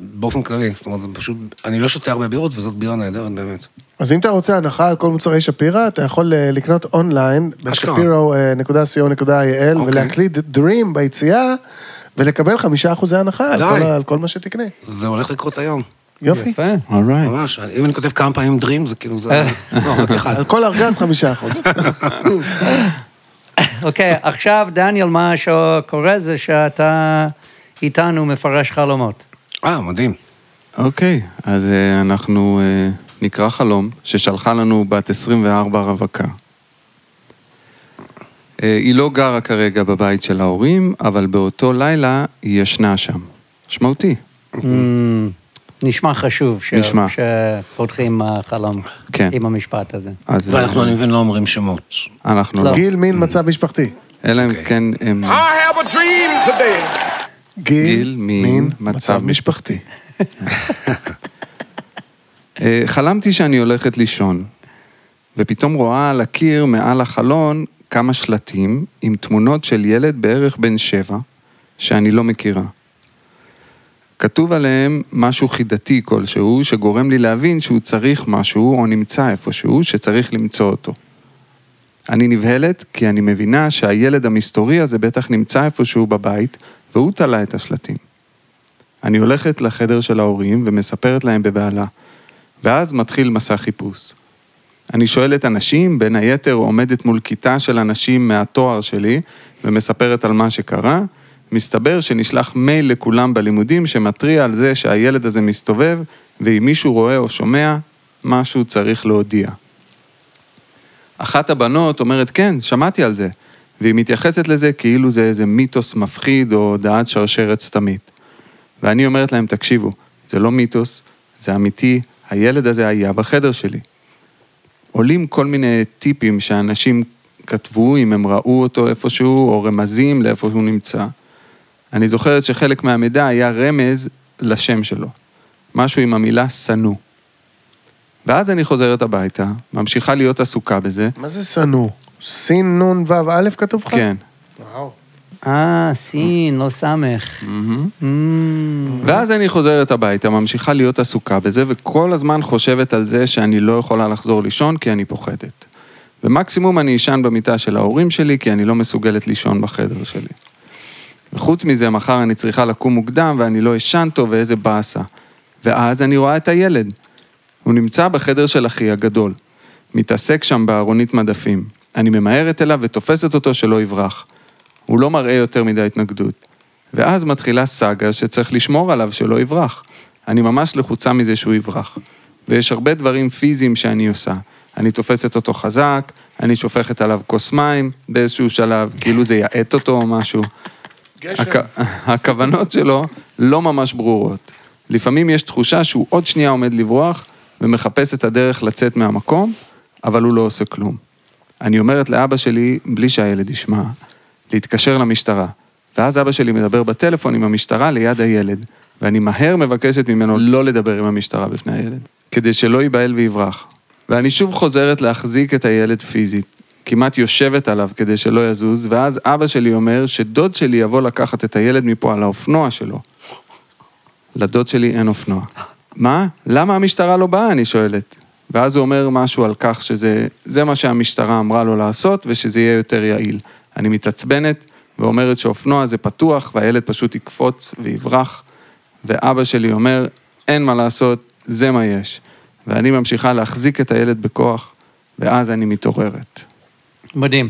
באופן כללי. זאת אומרת, זה פשוט, אני לא שותה הרבה בירות, וזאת בירה נהדרת באמת. אז אם אתה רוצה הנחה על כל מוצרי שפירא, אתה יכול אה, לקנות אונליין. בשפירו.co.il אוקיי. ולהקליד דרים ביציאה ולקבל חמישה אחוזי הנחה על. כל על כל מה שתקנה. זה הולך לקרות היום. יופי. יפה. אורייט. ממש, אם אני כותב כמה פעמים דרים, זה כאילו, זה... [laughs] לא, רק אחד. על כל ארגז חמישה אחוז. [laughs] אוקיי, עכשיו, דניאל, מה שקורה זה שאתה איתנו מפרש חלומות. אה, מדהים. אוקיי, אז אה, אנחנו אה, נקרא חלום ששלחה לנו בת 24 רווקה. אה, היא לא גרה כרגע בבית של ההורים, אבל באותו לילה היא ישנה שם. משמעותי. אמ, נשמע חשוב ש- נשמע. שפותחים החלום כן. עם המשפט הזה. אז אה, ואנחנו, אני מבין, לא אומרים שמות. אנחנו לא. לא. גיל, מין, מצב משפחתי. אלא אם אוקיי. כן הם... גיל, מין, מצב משפחתי. [laughs] אה, חלמתי שאני הולכת לישון, ופתאום רואה על הקיר מעל החלון כמה שלטים עם תמונות של ילד בערך בן שבע, שאני לא מכירה. כתוב עליהם משהו חידתי כלשהו, שגורם לי להבין שהוא צריך משהו או נמצא איפשהו שצריך למצוא אותו. אני נבהלת כי אני מבינה שהילד המסתורי הזה בטח נמצא איפשהו בבית, והוא תלה את השלטים. אני הולכת לחדר של ההורים ומספרת להם בבהלה, ואז מתחיל מסע חיפוש. אני שואלת אנשים, בין היתר עומדת מול כיתה של אנשים מהתואר שלי, ומספרת על מה שקרה. מסתבר שנשלח מייל לכולם בלימודים שמתריע על זה שהילד הזה מסתובב, ואם מישהו רואה או שומע, משהו צריך להודיע. אחת הבנות אומרת, כן, שמעתי על זה, והיא מתייחסת לזה כאילו זה איזה מיתוס מפחיד או הודעת שרשרת סתמית. ואני אומרת להם, תקשיבו, זה לא מיתוס, זה אמיתי, הילד הזה היה בחדר שלי. עולים כל מיני טיפים שאנשים כתבו, אם הם ראו אותו איפשהו, או רמזים לאיפה הוא נמצא. אני זוכרת שחלק מהמידע היה רמז לשם שלו. משהו עם המילה שנוא. ואז אני חוזרת הביתה, ממשיכה להיות עסוקה בזה, מה זה שנוא? סין נון וו א' כתוב לך? כן. וואו. אה, סין, לא סמך. אמ, ואז אני חוזרת הביתה, ממשיכה להיות עסוקה בזה, וכל הזמן חושבת על זה שאני לא יכולה לחזור לישון כי אני פוחדת. ומקסימום אני אשן במיטה של ההורים שלי, כי אני לא מסוגלת לישון בחדר שלי. וחוץ מזה, מחר אני צריכה לקום מוקדם ואני לא אשן טוב ואיזה באסה. ואז אני רואה את הילד. הוא נמצא בחדר של אחי הגדול. מתעסק שם בארונית מדפים. אני ממהרת אליו ותופסת אותו שלא יברח. הוא לא מראה יותר מדי התנגדות. ואז מתחילה סאגה שצריך לשמור עליו שלא יברח. אני ממש לחוצה מזה שהוא יברח. ויש הרבה דברים פיזיים שאני עושה. אני תופסת אותו חזק, אני שופכת עליו כוס מים באיזשהו שלב, כאילו זה יעט אותו או משהו. הכ... [laughs] הכוונות שלו לא ממש ברורות. לפעמים יש תחושה שהוא עוד שנייה עומד לברוח ומחפש את הדרך לצאת מהמקום, אבל הוא לא עושה כלום. אני אומרת לאבא שלי, בלי שהילד ישמע, להתקשר למשטרה. ואז אבא שלי מדבר בטלפון עם המשטרה ליד הילד, ואני מהר מבקשת ממנו לא לדבר עם המשטרה בפני הילד, כדי שלא ייבהל ויברח. ואני שוב חוזרת להחזיק את הילד פיזית, כמעט יושבת עליו כדי שלא יזוז, ואז אבא שלי אומר שדוד שלי יבוא לקחת את הילד מפה על האופנוע שלו. לדוד שלי אין אופנוע. מה? למה המשטרה לא באה? אני שואלת. ואז הוא אומר משהו על כך שזה זה מה שהמשטרה אמרה לו לעשות ושזה יהיה יותר יעיל. אני מתעצבנת ואומרת שאופנוע זה פתוח והילד פשוט יקפוץ ויברח, ואבא שלי אומר, אין מה לעשות, זה מה יש. ואני ממשיכה להחזיק את הילד בכוח, ואז אני מתעוררת. מדהים.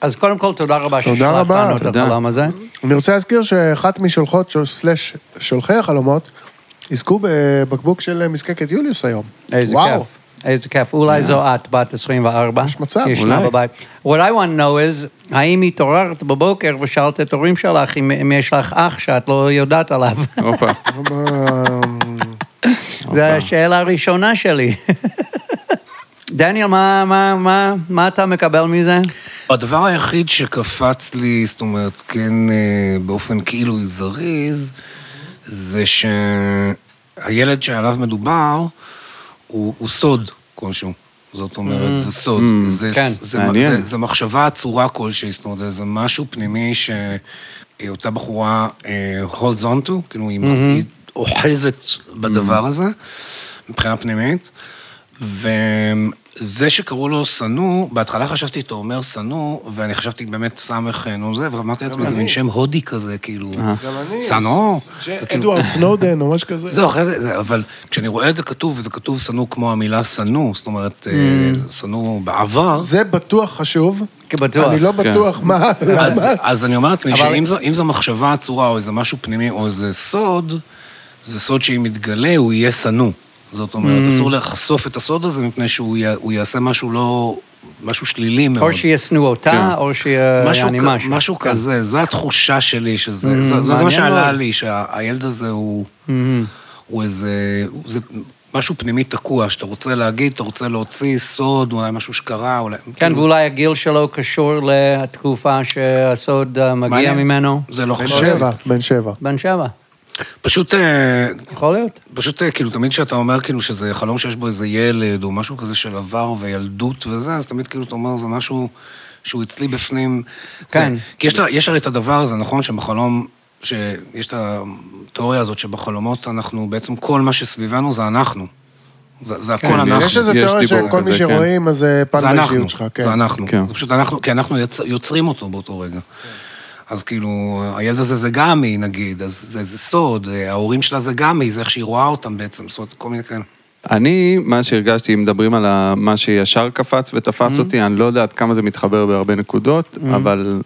אז קודם כל, תודה רבה ששלחת לנו את. החלום הזה. אני רוצה להזכיר שאחת משולחות, של- סלאש שולחי החלומות, יזכו בבקבוק של מזקקת יוליוס היום. איזה וואו. כיף. איזה כיף. אולי זו את, בת 24. יש מצב, אולי. בבית. What I want to know is, האם התעוררת בבוקר ושאלת את ההורים שלך אם, אם יש לך אח שאת לא יודעת עליו? הופה. [laughs] זו השאלה הראשונה שלי. [laughs] דניאל, מה, מה, מה, מה אתה מקבל מזה? הדבר היחיד שקפץ לי, זאת אומרת, כן, אה, באופן כאילו זריז, זה שהילד שעליו מדובר הוא, הוא סוד כלשהו. זאת אומרת, זה סוד. זה, כן, זה, מעניין. זה, זה מחשבה עצורה כלשהי, זאת אומרת, זה, משהו פנימי שאותה בחורה אה, holds on to, כאילו היא, מס- היא אוחזת בדבר הזה, מבחינה פנימית. וזה שקראו לו שנוא, בהתחלה חשבתי, אתה אומר שנוא, ואני חשבתי באמת סמך נו זה, ואמרתי לעצמי, זה מין שם הודי כזה, כאילו, אני. שנוא. אדוארד סנודן או משהו כזה. זהו, אחרי זה, זה- אבל כשאני רואה את זה כתוב, וזה כתוב שנוא כמו המילה שנוא, זאת אומרת, אה, שנוא בעבר, זה בטוח חשוב. כבטוח. אני לא בטוח מה, אז, למה. אז אני אומר לעצמי שאם זו, אם זו מחשבה עצורה, או איזה משהו פנימי, או איזה סוד, זה סוד שאם יתגלה, הוא יהיה שנוא. זאת אומרת, אסור לחשוף את הסוד הזה, מפני שהוא י- הוא יעשה משהו לא... משהו שלילי מאוד. או שישנאו אותה, כן. או שיהיה משהו, כ- משהו. משהו כן. כזה, זו התחושה שלי, שזה, זה, זה, זה מה שעלה. לי, שהילד הזה הוא, הוא איזה, הוא- זה משהו פנימי תקוע, שאתה רוצה להגיד, אתה רוצה להוציא סוד, אולי משהו שקרה, אולי... כן, כאילו, ואולי הגיל שלו קשור לתקופה שהסוד אה, מגיע מעניין. ממנו. זה לא בן חשוב. שבע, בן שבע. בן שבע. פשוט, אה, יכול להיות. פשוט אה, כאילו, תמיד כשאתה אומר כאילו שזה חלום שיש בו איזה ילד, או משהו כזה של עבר וילדות וזה, אז תמיד כאילו אתה אומר, זה משהו שהוא אצלי בפנים. כן. זה, כי יש, לה- יש הרי את הדבר הזה, נכון, שבחלום, שיש את התיאוריה הזאת שבחלומות אנחנו, בעצם כל מה שסביבנו זה אנחנו. זה, זה הכל כן, אנחנו. יש איזה תיאוריה שכל מי כזה, כן. שרואים, אז זה פן זה אנחנו, באישיות שלך, כן. זה אנחנו. כן. זה פשוט אנחנו, כי אנחנו. יוצרים אותו באותו רגע. אז כאילו, הילד הזה זה גם היא, נגיד, אז זה, זה סוד, ההורים שלה זה גם היא, זה איך שהיא רואה אותם בעצם, זאת אומרת, כל מיני כאלה. אני, מה שהרגשתי, אם מדברים על מה שישר קפץ ותפס אותי, אני לא יודע עד כמה זה מתחבר בהרבה נקודות, אבל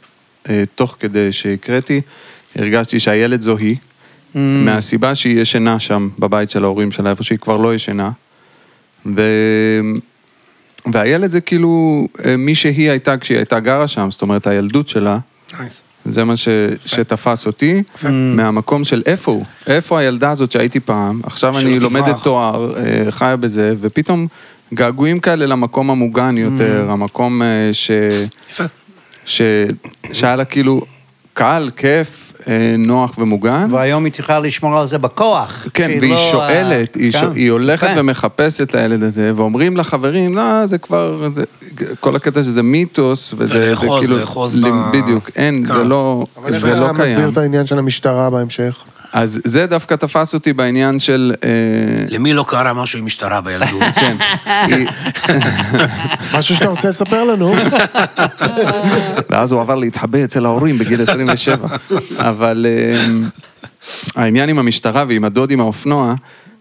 אה, תוך כדי שהקראתי, הרגשתי שהילד זו היא, מהסיבה שהיא ישנה שם, בבית של ההורים שלה, איפה שהיא כבר לא ישנה. ו... והילד זה כאילו אה, מי שהיא הייתה כשהיא הייתה גרה שם, זאת אומרת, הילדות שלה, נייס. זה מה ש... שתפס אותי, מהמקום של איפה הוא, איפה הילדה הזאת שהייתי פעם, עכשיו אני. לומדת תואר, אה, חיה בזה, ופתאום געגועים כאלה למקום המוגן יותר, המקום אה, ש... ש... שהיה לה כאילו קל, כיף, אה, נוח ומוגן. והיום היא צריכה לשמור על זה בכוח. כן, והיא לא, שואלת, אה, היא, כן. שואל, היא הולכת כן. ומחפשת לילד הזה, ואומרים לחברים, לא, זה כבר, זה, כל הקטע שזה מיתוס, וזה זה כאילו, לאחוז ל- ב- בדיוק, אין, כן. זה לא, אבל איך זה לא אתה מסביר קיים. את העניין של המשטרה בהמשך? אז זה דווקא תפס אותי בעניין של... אה, למי לא קרה משהו עם משטרה בילדות? [laughs] כן, משהו שאתה רוצה לספר לנו? [laughs] ואז הוא עבר להתחבא אצל ההורים בגיל 27. אבל אה, העניין עם המשטרה ועם הדוד עם האופנוע,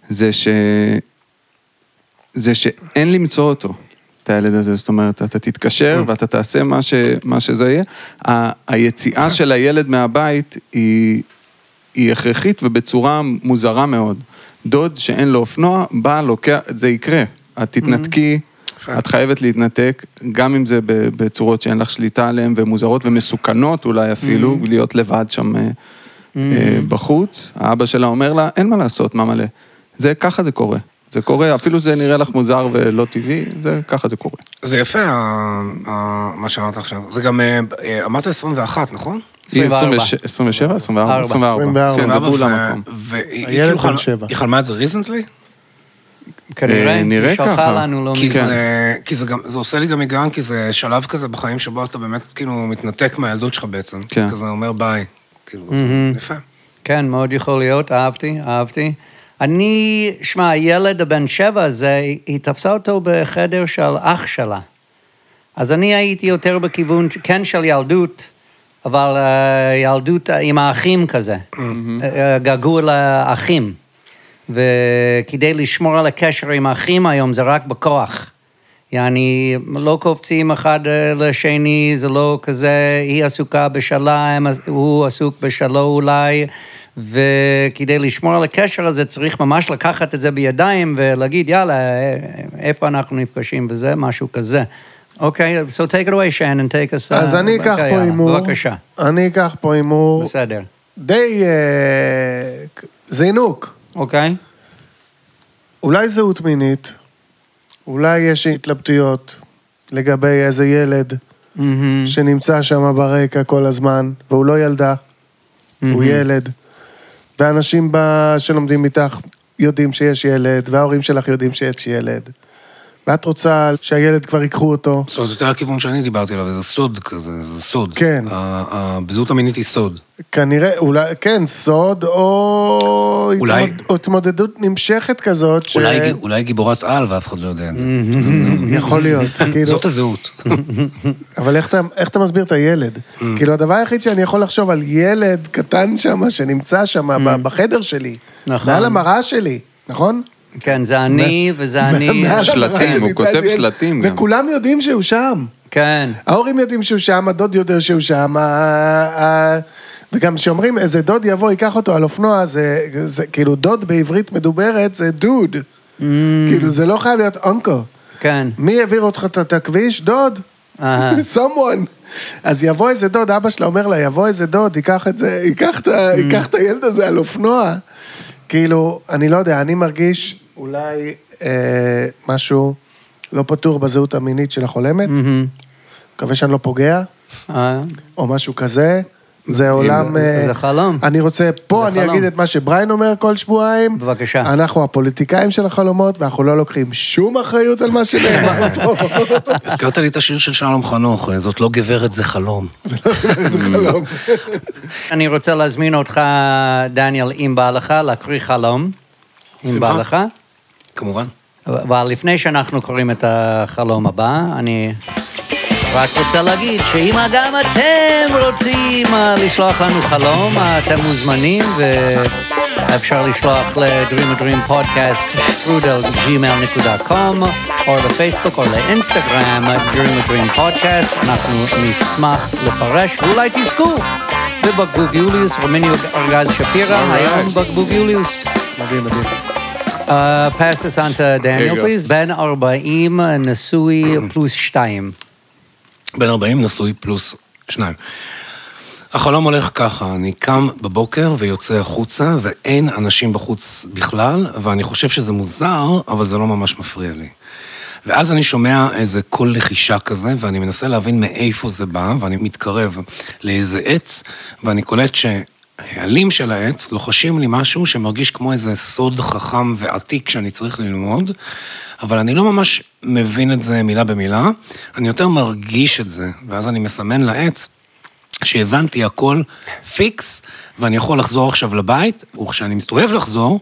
זה ש... זה שאין למצוא אותו, את הילד הזה. זאת אומרת, אתה תתקשר ואתה תעשה מה, ש... מה שזה יהיה. ה... היציאה של הילד מהבית היא... היא הכרחית ובצורה מוזרה מאוד. דוד שאין לו אופנוע, בא, לוקח, זה יקרה. את תתנתקי, את חייבת להתנתק, גם אם זה בצורות שאין לך שליטה עליהן ומוזרות ומסוכנות אולי אפילו, להיות לבד שם אה, אה, בחוץ. האבא שלה אומר לה, אין מה לעשות, מה מלא. זה, ככה זה קורה. זה קורה, אפילו זה נראה לך מוזר ולא טבעי, זה, ככה זה קורה. זה יפה, מה שאמרת עכשיו. זה גם, אה, אמרת 21, נכון? 24. 27, 24, ארבע. 24. 24. כן, זה בול ו- המקום. והיא כאילו חלמה- את זה ריזנטלי? כנראה, אה, נראה ככה. לנו לא כי. זה, כי זה גם, זה עושה לי גם היגיון, כי זה שלב כזה בחיים שבו אתה באמת כאילו מתנתק מהילדות שלך בעצם. כן. כזה אומר ביי. כאילו, זה יפה. כן, מאוד יכול להיות, אהבתי, אהבתי. אני, שמע, הילד הבן שבע הזה, היא תפסה אותו בחדר של אח שלה. אז אני הייתי יותר בכיוון, כן של ילדות, אבל אה, ילדות עם האחים כזה. אה, געגוע לאחים. וכדי לשמור על הקשר עם האחים היום זה רק בכוח. יעני, לא קופצים אחד אה, לשני, זה לא כזה, היא עסוקה בשלה, הוא עסוק בשלו אולי, וכדי לשמור על הקשר הזה צריך ממש לקחת את זה בידיים ולהגיד, יאללה, אה, איפה אנחנו נפגשים וזה, משהו כזה. אוקיי, so take it away, Shannon, take us... uh, אז אני אקח פה יאללה, הימור. בבקשה, אני אקח פה הימור בסדר. די אה, זינוק. אוקיי? אולי זהות מינית, אולי יש התלבטויות לגבי איזה ילד מהמם. שנמצא שם ברקע כל הזמן, והוא לא ילדה, הוא ילד. ואנשים ב- שלומדים איתך יודעים שיש ילד, וההורים שלך יודעים שיש ילד. ואת רוצה שהילד כבר ייקחו אותו. זאת אומרת, יותר הכיוון שאני דיברתי עליו, זה סוד כזה, זה סוד. כן. הזהות המינית היא סוד. כנראה, אולי, כן, סוד או, אולי- התמוד, או התמודדות נמשכת כזאת, ש... אולי, אולי גיבורת על ואף אחד לא יודע את זה. [laughs] יכול להיות, [laughs] כאילו, זאת הזהות. [laughs] אבל איך אתה, איך אתה מסביר את הילד? כאילו, הדבר היחיד שאני יכול לחשוב על ילד קטן שם, שנמצא שם ב- בחדר שלי, נכון. מעל המראה שלי, נכון? כן, זה אני וזה [laughs] אני. שלטים, הוא כותב שלטים גם. וכולם יודעים שהוא שם. כן. ההורים יודעים שהוא שם, הדוד יודע שהוא שם, ה- ה- וגם כשאומרים איזה דוד יבוא, ייקח אותו על אופנוע, זה, זה כאילו דוד בעברית מדוברת זה דוד. כאילו זה לא חייב להיות אונקו. כן. מי העביר אותך את- הכביש? דוד. [laughs] someone. אז יבוא איזה דוד, אבא שלה אומר לה, יבוא איזה דוד, ייקח את זה, ייקח את, ייקח את הילד הזה על אופנוע. כאילו, אני לא יודע, אני מרגיש אולי אה, משהו לא פתור בזהות המינית של החולמת. מקווה שאני לא פוגע, אה, או משהו כזה. זה עולם... אה, זה חלום. אני רוצה, פה זה אני חלום. אגיד את מה שבריין אומר כל שבועיים. בבקשה. אנחנו הפוליטיקאים של החלומות, ואנחנו לא לוקחים שום אחריות על מה שנאמר [laughs] פה. הזכרת לי את השיר של שלום חנוך, זאת לא גברת, זה חלום. [laughs] זה חלום. [laughs] אני רוצה להזמין אותך, דניאל, אם בא לך, להקריא חלום. אם בשמחה. בא לך. כמובן. אבל לפני שאנחנו קוראים את החלום הבא, אני רק רוצה להגיד שאם גם אתם רוצים אה, לשלוח לנו חלום, אתם מוזמנים ואפשר לשלוח ל-Dream a Dream Podcast, strudel.gmail.com, או לפייסבוק או לאינסטגרם, Dream a Dream Podcast. אנחנו נשמח לפרש, ואולי תזכו בבקבוק יוליוס, רומיני ארגז שפירא, היום בקבוק יוליוס. מדהים, מדהים. Uh, pass this on to Daniel, please. בן 40, נשוי פלוס 2. בן 40 נשוי פלוס שניים. החלום הולך ככה, אני קם בבוקר ויוצא החוצה, ואין אנשים בחוץ בכלל, ואני חושב שזה מוזר, אבל זה לא ממש מפריע לי. ואז אני שומע איזה קול לחישה כזה, ואני מנסה להבין מאיפה זה בא, ואני מתקרב לאיזה עץ, ואני קולט שהעלים של העץ לוחשים לי משהו שמרגיש כמו איזה סוד חכם ועתיק שאני צריך ללמוד, אבל אני לא ממש מבין את זה מילה במילה, אני יותר מרגיש את זה, ואז אני מסמן לעץ שהבנתי הכל פיקס, ואני יכול לחזור עכשיו לבית, וכשאני מסתובב לחזור,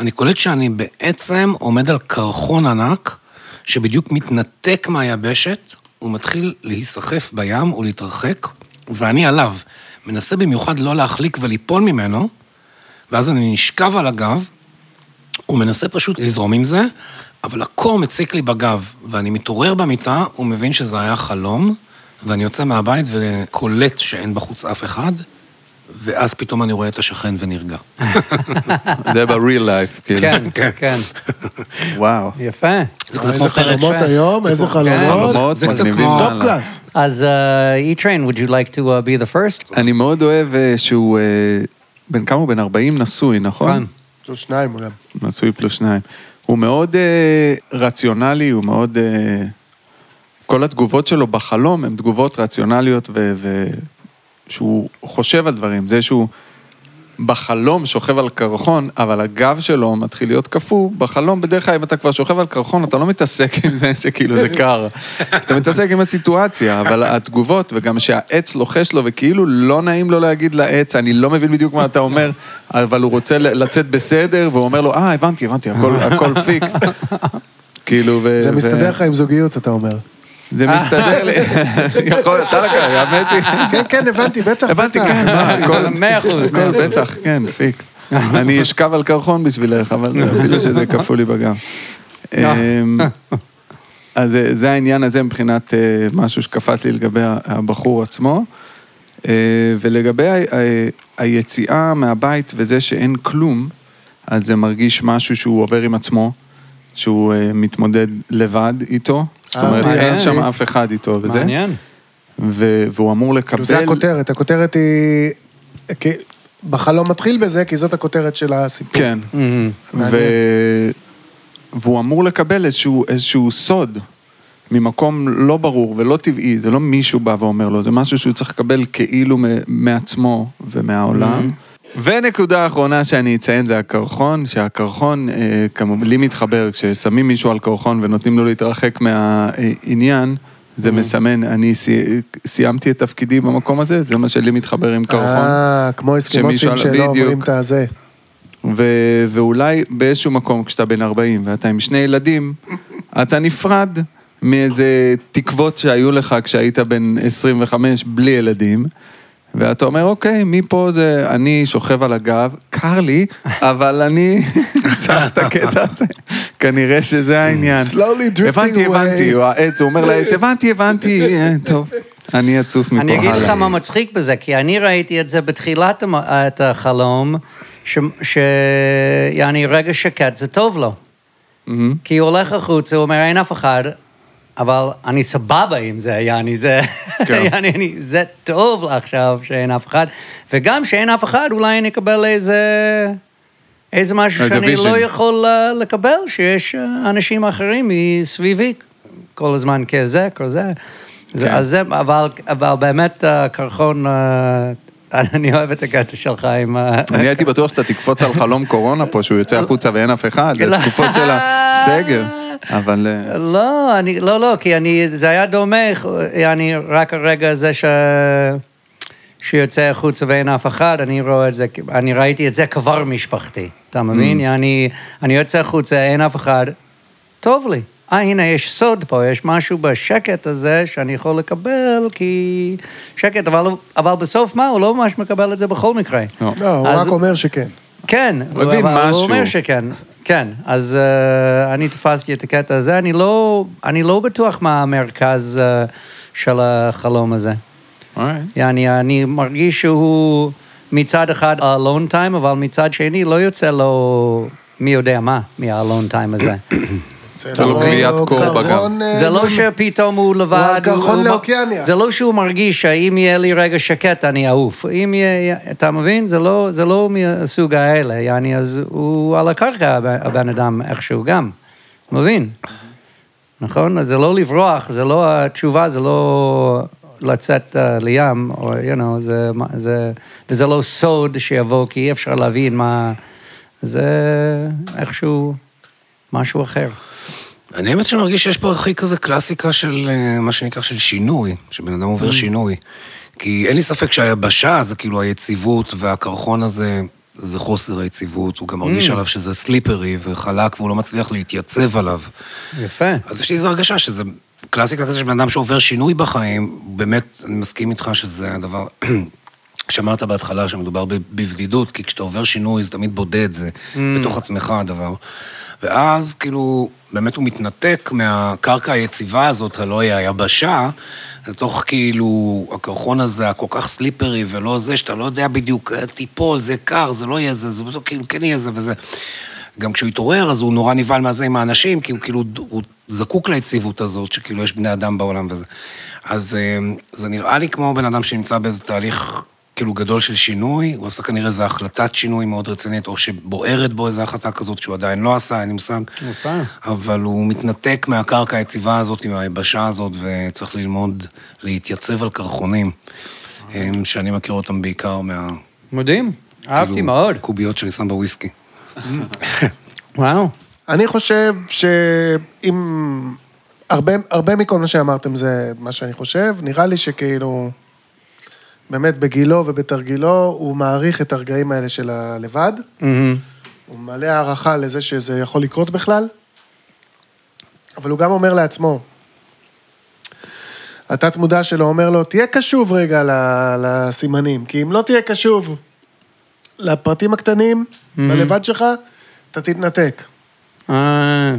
אני קולט שאני בעצם עומד על קרחון ענק, שבדיוק מתנתק מהיבשת, הוא מתחיל להיסחף בים ולהתרחק, ואני עליו. מנסה במיוחד לא להחליק וליפול ממנו, ואז אני נשכב על הגב, הוא מנסה פשוט לזרום עם זה, אבל הקור מציק לי בגב, ואני מתעורר במיטה ומבין שזה היה חלום, ואני יוצא מהבית וקולט שאין בחוץ אף אחד, ואז פתאום אני רואה את השכן ונרגע. [laughs] זה ב-real life, כאילו. כן, כן, כן. [laughs] וואו. יפה. איזה. חלומות היום, איזה חלומות. זה קצת כמו- top. class. אז uh, E-Train, would you like to uh, be the first? אני מאוד אוהב אה, שהוא... אה, בן כמה הוא? בן 40 נשוי, נכון? נכון. פלוס שניים גם. נשוי פלוס שניים. הוא מאוד אה, רציונלי, הוא מאוד... אה, כל התגובות שלו בחלום הן תגובות רציונליות ו... שהוא חושב על דברים. זה שהוא בחלום שוכב על קרחון, אבל הגב שלו מתחיל להיות קפוא, בחלום בדרך כלל אם אתה כבר שוכב על קרחון, אתה לא מתעסק עם זה שכאילו זה קר. אתה מתעסק עם הסיטואציה, אבל התגובות, וגם שהעץ לוחש לו, וכאילו לא נעים לו להגיד לעץ, אני לא מבין בדיוק מה אתה אומר, אבל הוא רוצה לצאת בסדר, והוא אומר לו, אה, הבנתי, הבנתי, הכל, הכל פיקס. כאילו, ו... זה מסתדר לך עם זוגיות, אתה אומר. זה מסתדר לי, [laughs] יכול, אתה לקח, [laughs] האמת היא. כן, כן, הבנתי, בטח, הבנתי. כן, מה, הכל, מאה אחוז. הכל בטח, כן, פיקס. [laughs] אני אשכב על קרחון בשבילך, אבל אפילו שזה קפוא לי בגב. אמ, אז זה- זה העניין הזה מבחינת אה, משהו שקפץ לי לגבי הבחור עצמו. אה, ולגבי היציאה מהבית וזה שאין כלום, אז זה מרגיש משהו שהוא עובר עם עצמו, שהוא אה, מתמודד לבד איתו. זאת אומרת, אהבתי, אין שם. אף אחד איתו וזה. מעניין. ו- והוא אמור לקבל... זה הכותרת, הכותרת היא... כי- בחלום מתחיל בזה, כי זאת הכותרת של הסיפור. כן. ו... והוא אמור לקבל איזשהו, איזשהו סוד ממקום לא ברור ולא טבעי, זה לא מישהו בא ואומר לו, זה משהו שהוא צריך לקבל כאילו מעצמו ומהעולם. ונקודה אחרונה שאני אציין זה הקרחון, שהקרחון, אה, כמו לי מתחבר, כששמים מישהו על קרחון ונותנים לו להתרחק מהעניין, זה מסמן, אני סי- סיימתי את תפקידי במקום הזה, זה מה שלי מתחבר עם קרחון. אה, כמו אסקימוסים על- שלא. עוברים את הזה. ו- ואולי באיזשהו מקום, כשאתה בן 40 ואתה עם שני ילדים, אתה נפרד מאיזה תקוות שהיו לך כשהית בן 25 בלי ילדים, ואתה אומר, אוקיי, מפה זה, אני שוכב על הגב, קר לי, אבל אני [laughs] צריך את הקטע הזה. כנראה שזה העניין. Slowly drifting הבנתי, away. הבנתי, הוא העץ, הוא אומר לעץ, הבנתי, הבנתי, אה, טוב, אני אצוף מפה אני הלאה. אגיד לך מה מצחיק בזה, כי אני ראיתי את זה בתחילת את החלום, ש- ש... יעני רגע שקט זה טוב לו. כי הוא הולך החוצה, הוא אומר, אין אף אחד, אבל אני סבבה עם זה, יעני, זה... כן. [laughs] יעני, אני, זה טוב עכשיו שאין אף אחד, וגם שאין אף אחד, אולי אני אקבל איזה... איזה משהו איזה שאני vision. לא יכול אה, לקבל, שיש אה, אנשים אחרים מסביבי כל הזמן כזה, כזה. זה, כן. אז זה, אבל, אבל באמת הקרחון, אה, [laughs] אני אוהב את הקטע שלך עם... ה- אני הייתי בטוח שאתה תקפוץ על חלום קורונה פה, שהוא יוצא החוצה ואין אף אחד, [laughs] לא. לתקופות של הסגר. אבל... אה, לא, אני, לא, לא, כי אני, זה היה דומה, אני, רק הרגע הזה ש... שיוצא החוצה ואין אף אחד, אני רואה את זה, אני ראיתי את זה כבר משפחתי, אתה מבין? אני, אני יוצא החוצה, אין אף אחד, טוב לי. אה, הנה, יש סוד פה, יש משהו בשקט הזה שאני יכול לקבל, כי שקט, אבל, אבל בסוף מה, הוא לא ממש מקבל את זה בכל מקרה. לא. לא, הוא רק אומר שכן. כן, הוא אבל משהו. הוא אומר שכן, כן. אז uh, אני תפסתי את הקטע הזה, אני לא, אני לא בטוח מה המרכז uh, של החלום הזה. alright. יעני, אני מרגיש שהוא מצד אחד ה-alone time, אבל מצד שני לא יוצא לו מי יודע מה מה-alone time הזה. [coughs] זה לא קריאת קור. אה, זה לא שפתאום הוא לבד. הוא- לאוקיאניה. זה לא שהוא מרגיש שאם יהיה לי רגע שקט, אני אעוף. אם יהיה, אתה מבין? זה לא, זה לא מהסוג האלה, יעני, אז הוא על הקרקע, הבן- אדם, איכשהו גם. מבין? נכון? אז זה לא לברוח, זה לא, התשובה זה לא לצאת uh, לים, או, you know, זה, זה, וזה לא סוד שיבוא, כי אי אפשר להבין מה... זה איכשהו משהו אחר. אני האמת שאני מרגיש שיש פה הכי כזה קלאסיקה של אה, מה שנקרא של שינוי, שבן אדם Mm. עובר שינוי. כי אין לי ספק שהיבשה זה כאילו היציבות, והקרחון הזה זה חוסר היציבות, הוא גם מרגיש Mm. עליו שזה סליפרי וחלק והוא לא מצליח להתייצב עליו. יפה. אז יש לי איזו הרגשה שזה קלאסיקה כזה של בן אדם שעובר שינוי בחיים, באמת, אני מסכים איתך שזה הדבר... [clears throat] כשאמרת בהתחלה שמדובר בבדידות, כי כשאתה עובר שינוי זה תמיד בודד, זה בתוך עצמך הדבר. ואז כאילו, באמת הוא מתנתק מהקרקע היציבה הזאת, הלא היא היבשה, לתוך כאילו הקרחון הזה, הכל כך סליפרי ולא זה, שאתה לא יודע בדיוק, אה, תיפול, זה קר, זה לא יהיה זה, זה בסוף כאילו כן יהיה זה וזה. גם כשהוא התעורר, אז הוא נורא נבהל מהזה עם האנשים, כי הוא כאילו, הוא זקוק ליציבות הזאת, שכאילו יש בני אדם בעולם וזה. אז אה, זה נראה לי כמו בן אדם שנמצא באיזה תהליך כאילו גדול של שינוי, הוא עשה כנראה איזו החלטת שינוי מאוד רצינית, או שבוערת בו איזו החלטה כזאת שהוא עדיין לא עשה, אין לי מושג. אבל הוא מתנתק מהקרקע היציבה הזאת, מהיבשה הזאת, וצריך ללמוד להתייצב על קרחונים, אה, שאני מכיר אותם בעיקר מה... מדהים, אהבתי כאילו, מאוד. קוביות שאני שם בוויסקי. וואו. אני חושב שאם... הרבה, הרבה מכל מה שאמרתם זה מה שאני חושב, נראה לי שכאילו, באמת בגילו ובתרגילו, הוא מעריך את הרגעים האלה של הלבד, מהמם. הוא מלא הערכה לזה שזה יכול לקרות בכלל, אבל הוא גם אומר לעצמו, התת-מודע שלו אומר לו, תהיה קשוב רגע לסימנים, כי אם לא תהיה קשוב לפרטים הקטנים, בלבד שלך, אתה תתנתק. אה,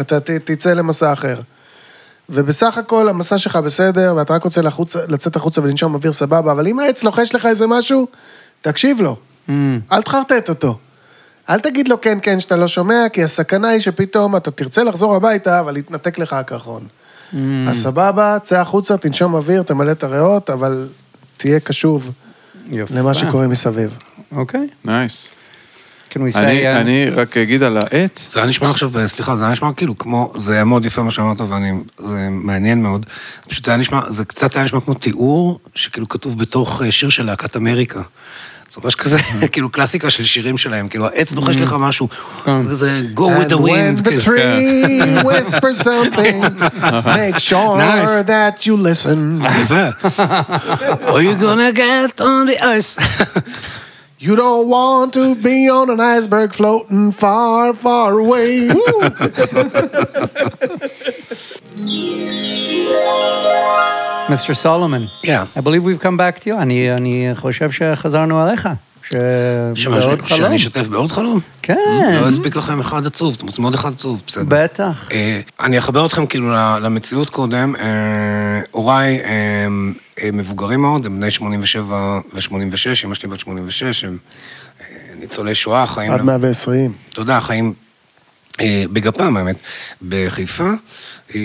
אתה ת, תצא למסע אחר. ובסך הכל המסע שלך בסדר, ואתה רק רוצה לחוץ, לצאת החוצה ולנשום אוויר סבבה, אבל אם העץ לוחש לך איזה משהו, תקשיב לו. אל תחרטט אותו. אל תגיד לו כן, כן, שאתה לא שומע, כי הסכנה היא שפתאום אתה תרצה לחזור הביתה, אבל יתנתק לך הקרחון. אז סבבה, צא החוצה, תנשום אוויר, תמלא את הריאות, אבל תהיה קשוב יפה. למה שקורה מסביב. אוקיי. נייס. Can we say... אני, אני רק אגיד על העץ, זה היה נשמע עכשיו, אה, סליחה, זה היה נשמע כאילו כמו, זה היה מאוד יפה מה שאמרת, ואני, זה מעניין מאוד. פשוט היה נשמע, זה קצת היה נשמע כמו תיאור, שכאילו כתוב בתוך אה, שיר של להקת אמריקה. זה ממש כזה, [laughs] כאילו קלאסיקה של שירים שלהם, כאילו העץ לוחש לך משהו, זה זה go with the And when wind, the כאילו. tree [laughs] whispers something, make sure that you listen. [laughs] Are you gonna get on the ice? You don't want to be on an iceberg floating far, far away. [laughs] Mr. Solomon, Yeah. I believe we've come back to you. אני, אני חושב שחזרנו עליך. ש- חלום. שאני אשתף בעוד חלום? כן, לא הספיק לכם אחד עצוב, אתם רוצים עוד אחד עצוב, בסדר. בטח. אה, אני אחבר אתכם כאילו ל- למציאות קודם. אה, הוריי אה, אה, מבוגרים מאוד, הם בני 87 ו-86, אמא שלי בת 86, הם ניצולי שואה, חיים... עד 120. תודה, חיים אה, בגפם, האמת, בחיפה. אה,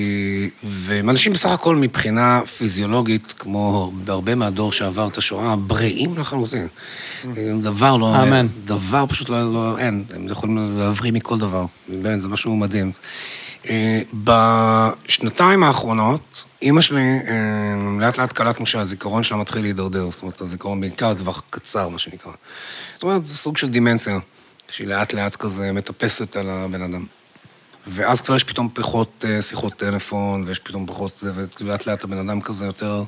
והם אנשים בסך הכל מבחינה פיזיולוגית, כמו בהרבה מהדור שעבר את השואה, בריאים לחלוטין. אה, דבר לא... אמן. דבר פשוט לא, לא... אין, הם יכולים להבריא מכל דבר. באמת, זה משהו מדהים. אה, בשנתיים האחרונות, אימא שלי, אה, לאט לאט קלטנו שהזיכרון שלה מתחיל להידרדר, זאת אומרת, הזיכרון בעיקר לטווח קצר, מה שנקרא. זאת אומרת, זה סוג של דימנציה, שהיא לאט לאט כזה מטפסת על הבן אדם. ואז כבר יש פתאום פחות אה, שיחות טלפון, ויש פתאום פחות זה, ולאט לאט הבן אדם כזה יותר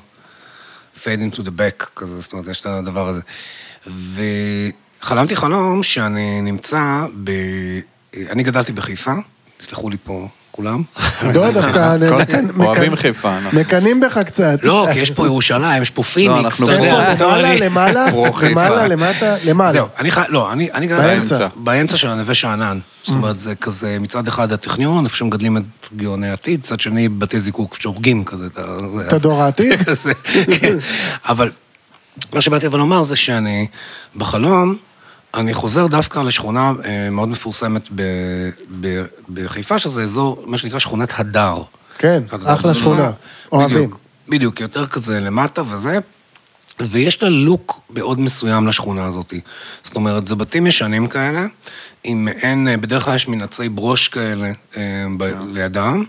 fade into the back, כזה, זאת אומרת, יש את הדבר הזה. וחלמתי חלום שאני נמצא ב... אני גדלתי בחיפה, תסלחו לי פה כולם. לא, דווקא מקנ- אוהבים חיפה. מקנאים בך קצת. לא, כי יש פה ירושלים, יש פה פיניקס, אנחנו אתה יודע. למעלה, למעלה. [laughs] למעלה, למטה, למעלה. זהו, אני חי... לא, אני, באמצע. באמצע של הנווה שאנן. זאת אומרת, זה כזה מצד אחד הטכניון, איפה שמגדלים את גאוני העתיד, מצד שני בתי זיקוק שהורגים כזה. את ה- זה- את הדור העתיד? [laughs] כן. אבל מה שבאתי אבל לומר זה שאני, בחלום, אני חוזר דווקא לשכונה אה, מאוד מפורסמת בחיפה, שזה אזור, מה שנקרא שכונת הדר. כן, אחלה שכונה. אוהבים. בדיוק, יותר כזה למטה וזה. ויש לה לוק מאוד מסוים לשכונה הזאת. זאת אומרת, זה בתים ישנים כאלה, עם מעין, בדרך כלל יש מין עצי ברוש כאלה אה, ב- לידם,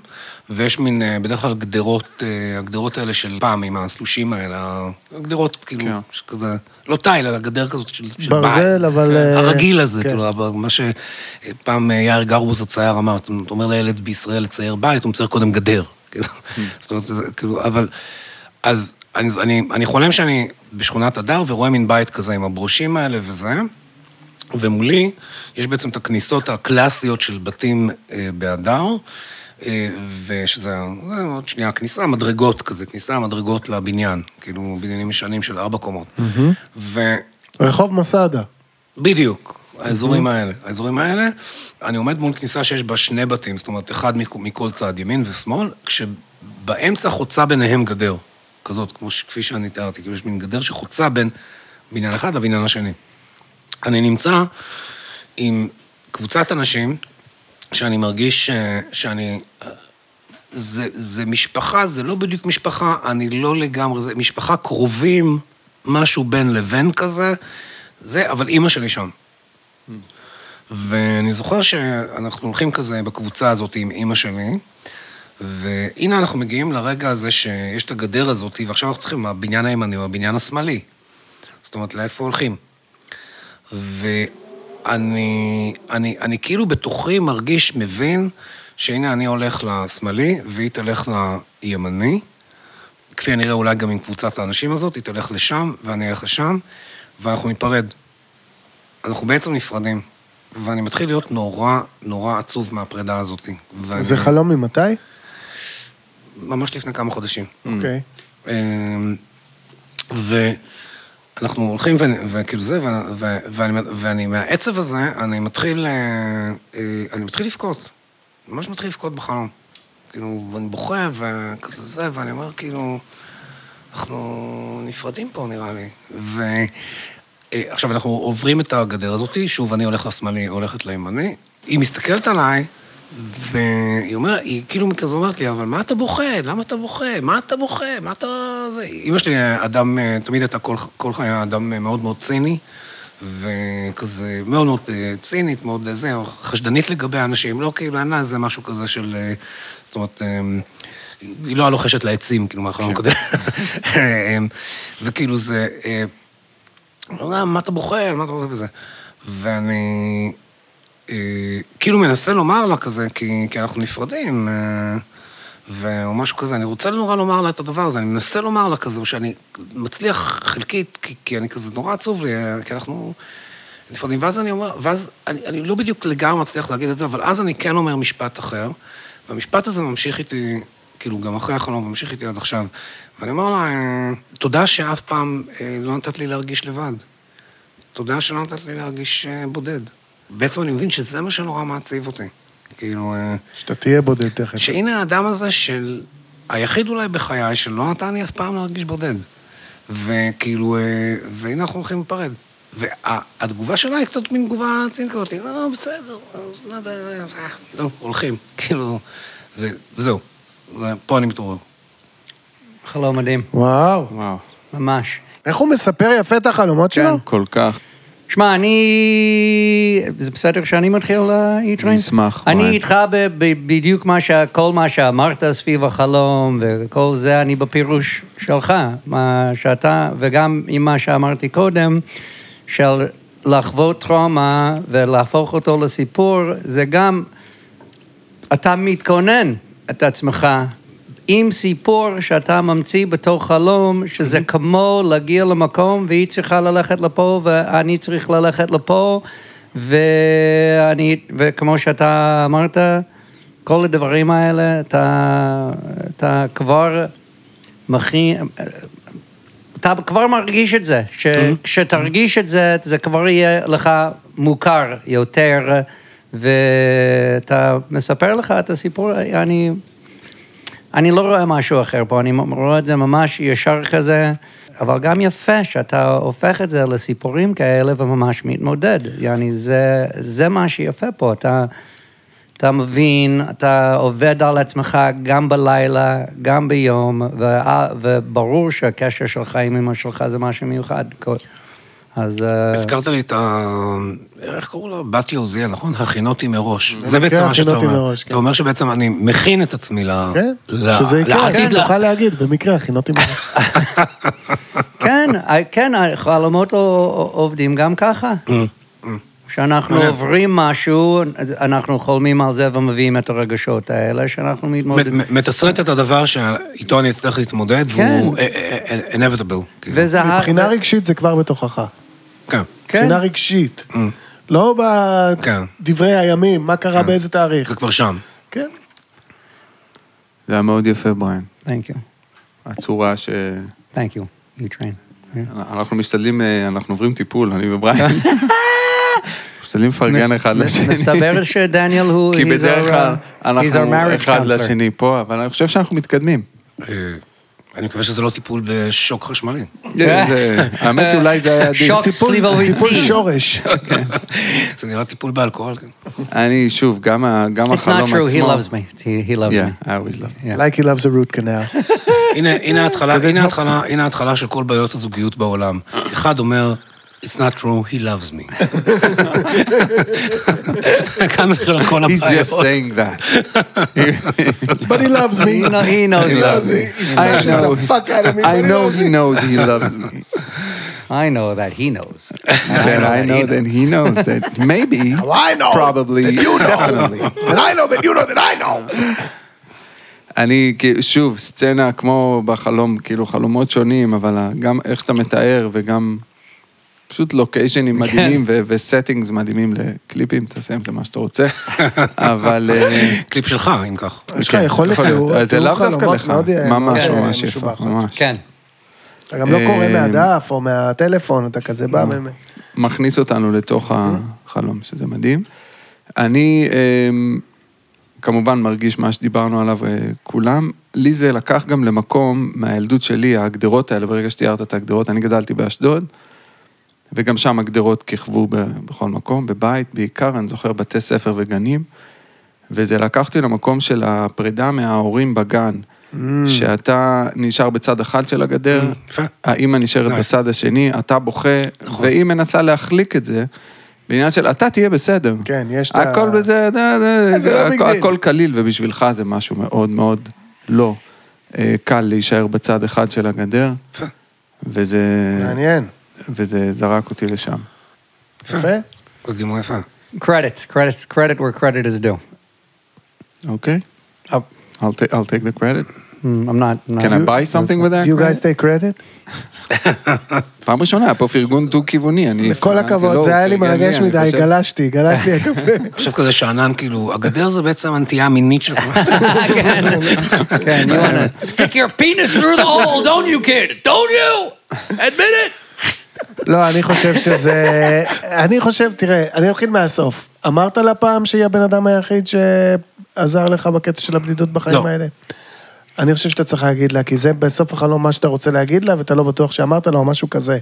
ויש מין, אה, בדרך כלל גדרות, אה, הגדרות האלה של פעם, עם הסלושים האלה, הגדרות כאילו, כן. כזה, לא תיל, אלא גדר כזאת של, של ברזל, בית. אבל, אה, הרגיל הזה, כן. כאילו, מה שפעם אה, יאיר גרבוז הצייר אמר, אתה אומר לילד בישראל לצייר בית, הוא מצייר קודם גדר. כאילו, [laughs] זאת אומרת, כאילו, אבל... אז אני, אני, אני חולם שאני בשכונת הדר ורואה מין בית כזה עם הברושים האלה וזה, ומולי יש בעצם את הכניסות הקלאסיות של בתים אה, בהדר, אה, ושזה, זה עוד שנייה, כניסה, מדרגות כזה, כניסה, מדרגות לבניין, כאילו בניינים ישנים של ארבע קומות. ו... רחוב מסדה. בדיוק, האזורים האלה. האזורים האלה, אני עומד מול כניסה שיש בה שני בתים, זאת אומרת, אחד מכ- מכל צד, ימין ושמאל, כשבאמצע חוצה ביניהם גדר. כזאת, כמו ש... כפי שאני תיארתי, כאילו יש מין גדר שחוצה בין בניין אחד לבניין השני. אני נמצא עם קבוצת אנשים שאני מרגיש ש... שאני... זה, זה משפחה, זה לא בדיוק משפחה, אני לא לגמרי, זה משפחה קרובים, משהו בין לבין כזה, זה, אבל אימא שלי שם. ואני זוכר שאנחנו הולכים כזה בקבוצה הזאת עם אימא שלי, והנה אנחנו מגיעים לרגע הזה שיש את הגדר הזאת, ועכשיו אנחנו צריכים, הבניין הימני או הבניין השמאלי. זאת אומרת, לאיפה הולכים? ואני אני, אני כאילו בתוכי מרגיש, מבין, שהנה אני הולך לשמאלי, והיא תלך לימני. כפי הנראה אולי גם עם קבוצת האנשים הזאת, היא תלך לשם, ואני אלך לשם, ואנחנו ניפרד. אנחנו בעצם נפרדים. ואני מתחיל להיות נורא, נורא עצוב מהפרידה הזאת. ואני... זה חלום ממתי? ממש לפני כמה חודשים. אוקיי. אמ, ואנחנו הולכים, וכאילו זה, ואני, ואני מהעצב הזה, אני מתחיל, אה, אה, אני מתחיל לבכות. ממש מתחיל לבכות בחלום. כאילו, ואני בוכה, וכזה זה, ואני אומר, כאילו, אנחנו נפרדים פה, נראה לי. ו... אה, עכשיו, אנחנו עוברים את הגדר הזאתי, שוב, אני הולך לשמאלי, הולכת לימני. היא מסתכלת עליי, והיא אומרת, היא כאילו כזה אומרת לי, אבל מה אתה בוכה? למה אתה בוכה? מה אתה בוכה? מה אתה... זה... אמא שלי אדם, אה, תמיד הייתה כל, כל חיי אדם מאוד מאוד ציני, וכזה מאוד מאוד אה, צינית, מאוד אה, זה, חשדנית לגבי האנשים, לא כאילו, אין לה איזה משהו כזה של... אה, זאת אומרת... אה, היא לא הלוחשת לעצים, כאילו, מהחלום הקודם. [laughs] אה, וכאילו זה... אה, לא יודע, מה אתה בוכה, מה אתה בוכה וזה. ואני אה, כאילו מנסה לומר לה כזה, כי, כי אנחנו נפרדים, אה, או משהו כזה, אני רוצה נורא לומר לה את הדבר הזה, אני מנסה לומר לה כזה, שאני מצליח חלקית, כי, כי אני כזה נורא עצוב לי, אה, כי אנחנו נפרדים, ואז אני אומר, ואז אני, אני לא בדיוק לגמרי מצליח להגיד את זה, אבל אז אני כן אומר משפט אחר, והמשפט הזה ממשיך איתי, כאילו, גם אחרי החלום, ממשיך איתי עד עכשיו. ואני אומר לה, אה, תודה שאף פעם אה, לא נתת לי להרגיש לבד. תודה שלא נתת לי להרגיש אה, בודד. בעצם אני מבין שזה מה שנורא מעציב אותי. כאילו, אה, שאתה תהיה בודד תכף. שהנה האדם הזה של... היחיד אולי בחיי שלא נתן לי אף פעם להרגיש בודד. וכאילו, אה, והנה אנחנו הולכים להיפרד. והתגובה שלה היא קצת מין תגובה צינית כזאת, לא, בסדר, אז לא אה, לא, הולכים, [laughs] כאילו, וזהו. זה- פה אני מתעורר. חלום מדהים, וואו. וואו, ממש. איך הוא מספר יפה את החלומות שלו? כל כך. שמע, אני... זה בסדר שאני מתחיל, איטריין? אני אשמח, אני. איתך בדיוק מה ש... כל מה שאמרת סביב החלום וכל זה, אני בפירוש שלך, מה שאתה, וגם עם מה שאמרתי קודם, של לחוות טראומה ולהפוך אותו לסיפור, זה גם... אתה מתכונן את עצמך עם סיפור שאתה ממציא בתוך חלום, שזה כמו להגיע למקום והיא צריכה ללכת לפה ואני צריך ללכת לפה, ואני, וכמו שאתה אמרת, כל הדברים האלה, אתה, אתה כבר מכין, אתה כבר מרגיש את זה, שכשתרגיש את זה, זה כבר יהיה לך מוכר יותר, ואתה מספר לך את הסיפור, אני, אני לא רואה משהו אחר פה, אני רואה את זה ממש ישר כזה, אבל גם יפה שאתה הופך את זה לסיפורים כאלה וממש מתמודד, יעני, זה, זה מה שיפה פה, אתה... אתה מבין, אתה עובד על עצמך גם בלילה, גם ביום, וברור שהקשר שלך עם אמא שלך זה משהו מיוחד. אז... אה, הזכרת לי את ה... איך קראו לה? בתיה עוזיאל, נכון? הכינותי מראש. זה במקרה בעצם מה שאתה אומר. כן. אתה אומר שבעצם אני מכין את עצמי ל... כן, שזה יקרה, כן, תוכל להגיד, במקרה, הכינותי מראש. [laughs] כן, אה, כן, החלומות ע- עובדים גם ככה. כשאנחנו מעניין. עוברים משהו, אנחנו חולמים על זה ומביאים את הרגשות האלה, שאנחנו מתמודדים. מתסרט את הדבר שאיתו אני אצטרך להתמודד, כן. והוא inevitable. כאילו. מבחינה רגשית זה כבר בתוכך. כן. כן, מבחינה רגשית. Mm. לא כן. בדברי הימים, מה קרה באיזה תאריך. זה כבר שם. כן. זה היה מאוד יפה, בריין. thank you, הצורה ש... thank you, you train. אנחנו משתדלים, אה, אנחנו עוברים טיפול, אני ובריין. [laughs] משתדלים לפרגן אחד לשני. מסתבר שדניאל הוא... כי he's בדרך our, כלל uh, our אנחנו אחד. לשני פה, אבל אני חושב שאנחנו מתקדמים. אה, אני מקווה שזה לא טיפול בשוק חשמלי. זה- האמת, אולי זה היה טיפול שורש. [laughs] זה נראה טיפול באלכוהול. כן. אני, שוב, גם ה- גם It's החלום not עצמו... true, he loves me. He, loves Yeah, me. I always love. Yeah. Like he loves a root canal. [laughs] [laughs] הנה ההתחלה של כל בעיות הזוגיות בעולם. אחד אומר, It's not true, he loves me. מתחילות כל He's הבעיות. just saying that. But he loves me. He, know, he knows He he loves me. me. He smashes I know. the fuck out of me. I know he knows he loves me. I know that he knows. And I know that he knows that maybe, Well, I know probably, that you know. definitely. And I know that you know that I know. אני, כאילו, שוב, סצנה כמו בחלום, כאילו חלומות שונים, אבל גם איך שאתה מתאר וגם פשוט לוקיישנים מדהימים ו- וסטינגס מדהימים לקליפים, תעשה עם זה מה שאתה רוצה, [laughs] אבל... אה, קליפ שלך, אם כך. יש לך יכולת זה לאו דווקא לך. אה, ממש, אה, ממש יפה. ממש. כן. אתה גם לא קורא מהדף או מהטלפון, אתה כזה בא מ... מכניס אותנו לתוך החלום, שזה מדהים. אני, אמ, כמובן מרגיש מה שדיברנו עליו כולם. לי זה לקח גם למקום מהילדות שלי, הגדרות האלה, ברגע שתיארת את הגדרות, אני גדלתי באשדוד, וגם שם הגדרות כיכבו בכל מקום, בבית בעיקר, אני זוכר בתי ספר וגנים, וזה לקח אותי למקום של הפרידה מההורים בגן, שאתה נשאר בצד אחד של הגדר, יפה. האימא נשארת Nice. בצד השני, אתה בוכה, נכון. והיא מנסה להחליק את זה, בעניין של אתה תהיה בסדר. כן, יש את ה- הכל בזה, זה, זה, זה לא ביג הכל, קליל, ובשבילך זה משהו מאוד מאוד לא אה, קל להישאר בצד אחד של הגדר. וזה, מעניין. וזה זרק אותי לשם. יפה. זה דימוי יפה. Credit, credit, credit where credit is due. אוקיי? Oh, I'll, ta- I'll take the credit. mm, I'm not. I'm not Can I buy something with that? Do you guys take credit? פעם ראשונה, היה פה פרגון דו-כיווני. אני לכל הכבוד, לא, זה היה לי מרגש אני מדי, חושב- גלשתי, גלש לי הקפה. עכשיו כזה שאנן, כאילו, הגדר זה בעצם הנטייה המינית שלך. Okay, you want to stick your penis through the hole, don't you, kid? Don't you? Admit it. לא, אני חושב שזה... אני חושב, תראה, אני אתחיל מהסוף. אמרת לה פעם שהיא הבן אדם היחיד שעזר לך בקטע של הבדידות בחיים לא. האלה? אני חושב שאתה צריך להגיד לה, כי זה בסוף החלום מה שאתה רוצה להגיד לה, ואתה לא בטוח שאמרת לה או משהו כזה.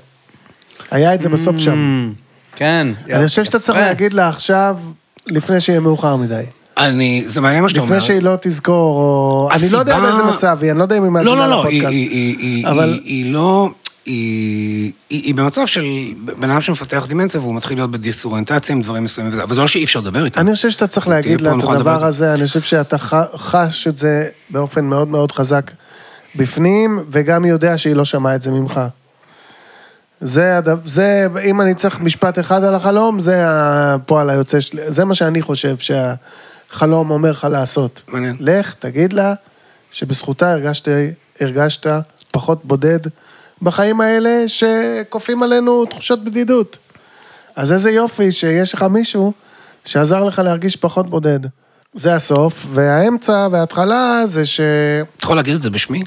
היה את זה בסוף שם. כן. אני חושב שאתה צריך. להגיד לה עכשיו, לפני שיהיה מאוחר מדי. אני, זה מעניין מה שאתה אומר. לפני שהיא לא תזכור, או... אני לא יודע באיזה מצב היא, אני לא יודע אם היא לא, מאזינה לא, לא, לפודקאסט. היא, היא, היא, אבל- היא, היא לא... היא, היא, היא במצב של בן אדם שמפתח דימנציה והוא מתחיל להיות בדיסאוריינטציה עם דברים מסוימים וזה, אבל זה לא שאי אפשר לדבר איתה. אני חושב שאתה צריך להגיד לה את הדבר. הזה, אני חושב שאתה חש את זה באופן מאוד מאוד חזק בפנים, וגם יודע שהיא לא שמעה את זה ממך. זה, זה, אם אני צריך משפט אחד על החלום, זה הפועל היוצא שלי, זה מה שאני חושב שהחלום אומר לך לעשות. מעניין. לך, תגיד לה שבזכותה הרגשת, הרגשת פחות בודד בחיים האלה שכופים עלינו תחושות בדידות. אז איזה יופי שיש לך מישהו שעזר לך להרגיש פחות בודד. זה הסוף, והאמצע וההתחלה זה ש... אתה יכול להגיד את זה בשמי?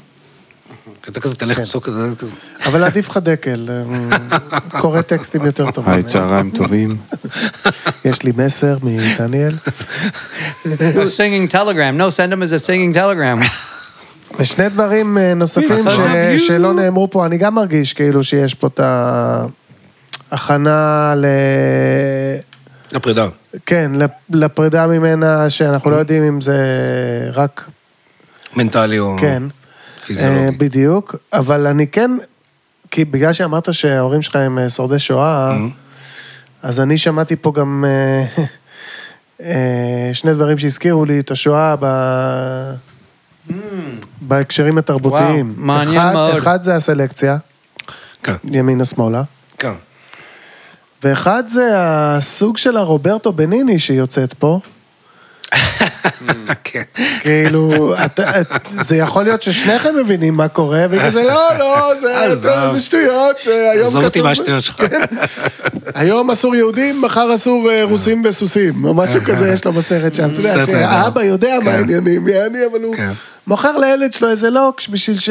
[laughs] אתה כזה תלך לצעוק כזה, כזה. אבל עדיף לך דקל, אה, [laughs] קורא טקסטים יותר טובים. היי, צהריים טובים. [laughs] יש לי מסר מדניאל. A singing telegram. No, send him as a singing telegram. ושני דברים אה, נוספים ש... שלא נאמרו פה, אני גם מרגיש כאילו שיש פה את ההכנה ל... הפרידה. כן, לפרידה ממנה, שאנחנו לא יודעים אם זה רק... מנטלי או כן. אה, פיזיולוגי. בדיוק, אבל אני כן, כי בגלל שאמרת שההורים שלך הם אה, שורדי שואה, אז אני שמעתי פה גם אה, [laughs] אה, שני דברים שהזכירו לי את השואה ב... בהקשרים התרבותיים. וואו, מעניין אחד, מאוד. אחד זה הסלקציה, כן, ימינה-שמאלה, כן. ואחד זה הסוג של הרוברטו בניני שיוצאת פה. [laughs] כן. כאילו, זה יכול להיות ששניכם מבינים מה קורה, וכזה, לא, לא, זה. זה שטויות, אה, היום עזוב אותי כתוב- מהשטויות שלך. היום אסור יהודים, מחר אסור אה, רוסים וסוסים, או משהו כזה יש לו בסרט שם. אתה יודע, שהאבא. יודע מה כן. העניינים, יעני, אבל הוא כן. מוכר לילד שלו איזה לוקש בשביל ש-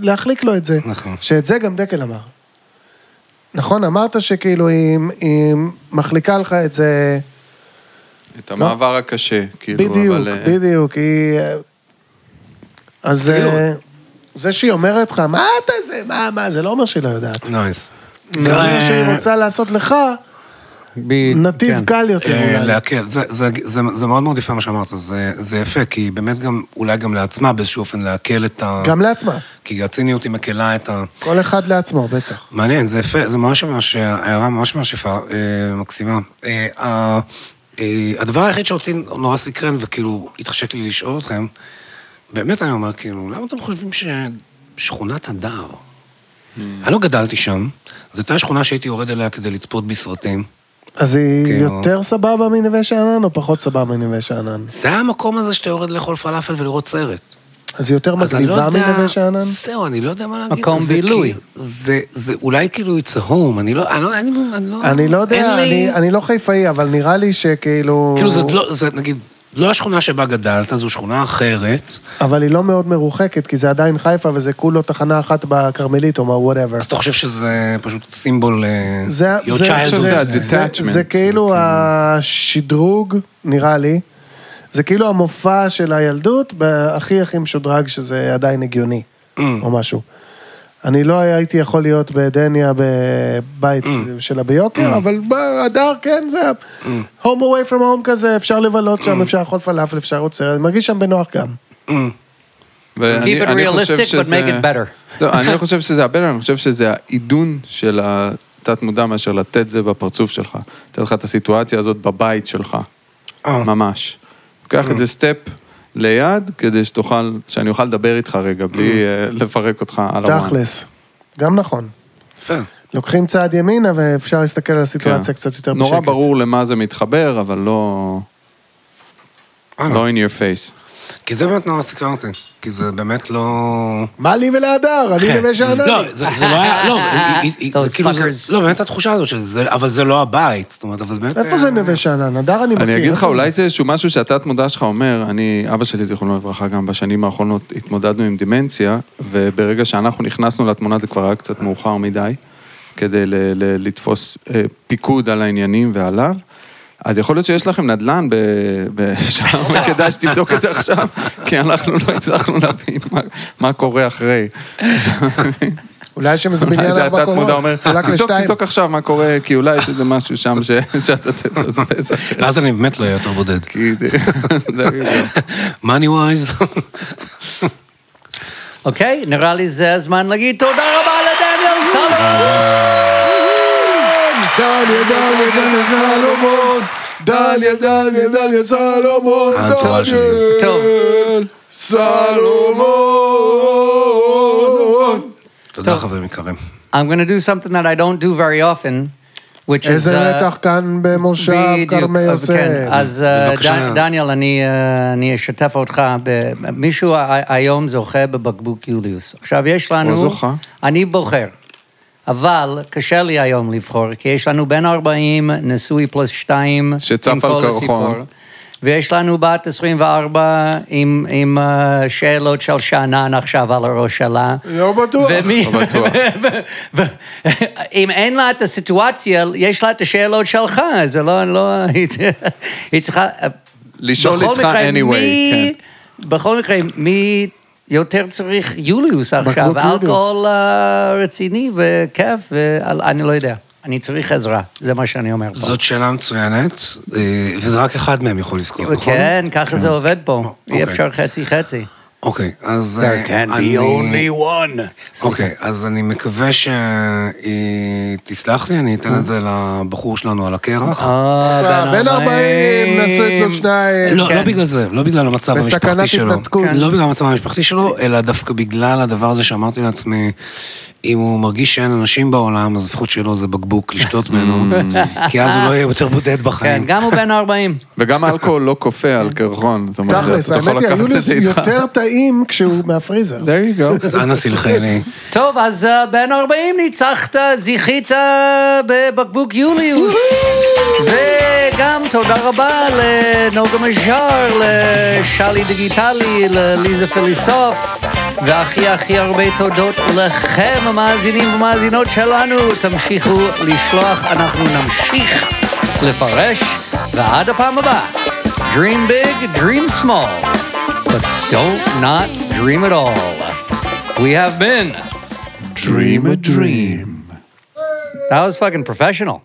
להחליק לו את זה. נכון. שאת זה גם דקל אמר. נכון, אמרת שכאילו היא היא מחליקה לך את זה... את המעבר הקשה, כאילו, בדיוק, אבל... אה, בדיוק, היא... אז תגידו. אה, זה שהיא אומרת לך, מה אתה זה, מה, מה, זה לא אומר שהיא לא יודעת. nice. זה אומר שהיא רוצה לעשות לך בנתיב כן. קל יותר אה, אולי. להקל, זה, זה, זה, זה מאוד מאוד יפה מה שאמרת, זה, זה יפה, כי באמת גם, אולי גם לעצמה באיזשהו אופן להקל את ה... גם לעצמה, כי הציניות היא מקלה את ה... כל אחד לעצמו, בטח. מעניין, זה יפה, זה ממש ממש, הערה ממש ממש יפה, אה, מקסימה. אה, הדבר היחיד שאותי נורא סקרן, וכאילו התחשק לי לשאול אתכם, באמת אני אומר, כאילו, למה אתם חושבים ששכונת הדר, אני לא גדלתי שם, זו הייתה שכונה שהייתי יורד אליה כדי לצפות בסרטים. אז היא כאילו- יותר סבבה מנווה שאנן או פחות סבבה מנווה שאנן? זה המקום הזה שאתה יורד לאכול פלאפל ולראות סרט. אז היא יותר אז אני לא מגניבה יודע- מנווה שאנן? זהו, אני לא יודע מה להגיד. מקום זה בילוי. כאילו- זה, זה אולי כאילו it's a home, אני לא, אני לא, אני, אני לא, אני לא יודע, אין לי- אני- אני לא חיפאי, אבל נראה לי שכאילו... כאילו זה לא, זה נגיד, לא השכונה שבה גדלת, זו שכונה אחרת, אבל היא לא מאוד מרוחקת, כי זה עדיין חיפה וזה כולו תחנה אחת בכרמלית או מה, whatever. אז אתה חושב שזה פשוט סימבול... אה, זה, זה, זה, שזה זה, ה-detachment. זה כאילו השדרוג, נראה לי, זה כאילו המופע של הילדות, הכי הכי משודרג שזה עדיין הגיוני, או משהו. אני לא הייתי יכול להיות בדניה בבית שלה ביוקר, אבל בהדר כן, זה home away from home כזה, אפשר לבלות שם, אפשר לאכול פלאפל, אפשר עוצר, אני מרגיש שם בנוח גם. ואני- Keep it אני חושב realistic, but שזה- make it better. [laughs] לא, אני לא חושב שזה הבטר, אני חושב שזה העידון של התת מודע מאשר לתת זה בפרצוף שלך. לתת לך את הסיטואציה הזאת בבית שלך, אה. ממש. לוקח את זה step ליד, כדי שתוכל, שאני אוכל לדבר איתך רגע, בלי אה, לפרק אותך על ה one. תכלס. גם נכון. יפה. לוקחים צעד ימינה ואפשר להסתכל על הסיטואציה כן. קצת יותר בשקט. נורא ברור למה זה מתחבר, אבל לא... אה, לא in your face. כי זה באמת נורא סקרן אותי. כי זה באמת לא... מה לי ולהדר? אני כן. נווה שאנן. לא, זה לא היה, לא, [laughs] זה כאילו. לא, באמת התחושה הזאת שזה, אבל זה לא הבית, זאת אומרת, אבל זה באמת... איפה זה נווה שאנן? הדר אני מכיר. אני אגיד לך, אולי זה? איזשהו משהו שהתת מודע שלך אומר, אני, אבא שלי, זיכרונו לברכה, גם בשנים האחרונות התמודדנו עם דמנציה, וברגע שאנחנו נכנסנו לתמונה זה כבר היה קצת מאוחר מדי, כדי לתפוס אה, פיקוד על העניינים ועליו. אז יכול להיות שיש לכם נדל"ן ב- בשם, וכדאי [laughs] שתבדוק את זה עכשיו, כי אנחנו לא הצלחנו להבין מה, מה קורה אחרי. אולי יש שם איזה בניין ארבע קומות, חולק תבדוק, לשתיים. תבדוק עכשיו מה קורה, כי אולי יש איזה משהו שם ש- [laughs] שאתה תבזבז. ואז אני באמת לא אהיה יותר בודד. מאני ווייז. [laughs] אוקיי, נראה לי זה הזמן להגיד תודה רבה לדניאל סלומון! דניאל, דניאל, דניאל סלומון. דניאל, דניאל, דניאל סלומון. טוב, סלומון. תודה. חברים יקרים. I'm going to do something that I don't do very often, which is... איזה uh, מתח כאן במושב כרמי יוסף. כן, אז. ד- דניאל, אני, אה, אני אשתף אותך, מישהו היום זוכה בבקבוק יוליוס. עכשיו, יש לנו... או זוכה. אני בוחר, אבל קשה לי היום לבחור, כי יש לנו בן 40, נשוי פלוס 2, שצף על קרחון. ויש לנו בת 24 עם, עם אה, שאלות של שאנן עכשיו על הראש שלה. לא בטוח. ומי... לא בטוח. [laughs] אם אין לה את הסיטואציה, יש לה את השאלות שלך, זה לא, לא, היא צריכה-. לשאול היא צריכה anyway, מי- בכל מקרה, מי יותר צריך יוליוס עכשיו. אלכוהול אה, רציני וכיף, ואני לא יודע, אני צריך עזרה, זה מה שאני אומר פה. זאת שאלה מצוינת, אה, וזה רק אחד מהם יכול לזכות, נכון? כן, ככה זה עובד פה, אי אוקיי. אפשר חצי-חצי. אוקיי, אז... אה, There can אני- be only one. אוקיי, אז אני מקווה שהיא תסלח לי, אני אתן את זה לבחור שלנו על הקרח. אה, בן 40, נשוי פלוס שניים. לא, כן. לא בגלל זה, לא בגלל המצב בסכנת המשפחתי שלו. התנתקות. כן. לא בגלל המצב המשפחתי שלו, אלא דווקא בגלל הדבר הזה שאמרתי לעצמי, אם הוא מרגיש שאין אנשים בעולם, אז לפחות שלו זה בקבוק לשתות ממנו, [laughs] כי אז הוא לא יהיה יותר בודד כן, בחיים. גם הוא בן 40. וגם האלכוהול לא כופה על קרחון, תכלס, האמת היא, את זה איתך. יותר טעים כשהוא מהפריזר. there you go. אז אנא סלחי לי. טוב, אז אה, בן 40 ניצחת, זיכית בבקבוק יוליוס. [laughs] וגם תודה רבה לנוגה מז'אר, לשלי דיגיטלי, לליזה פליסוף, והכי הכי הרבה תודות לכם, המאזינים ומאזינות שלנו. תמשיכו לשלוח, אנחנו נמשיך לפרש, ועד הפעם הבאה. Dream big, dream small, but don't not dream at all. We have been Dream a dream. That was fucking professional.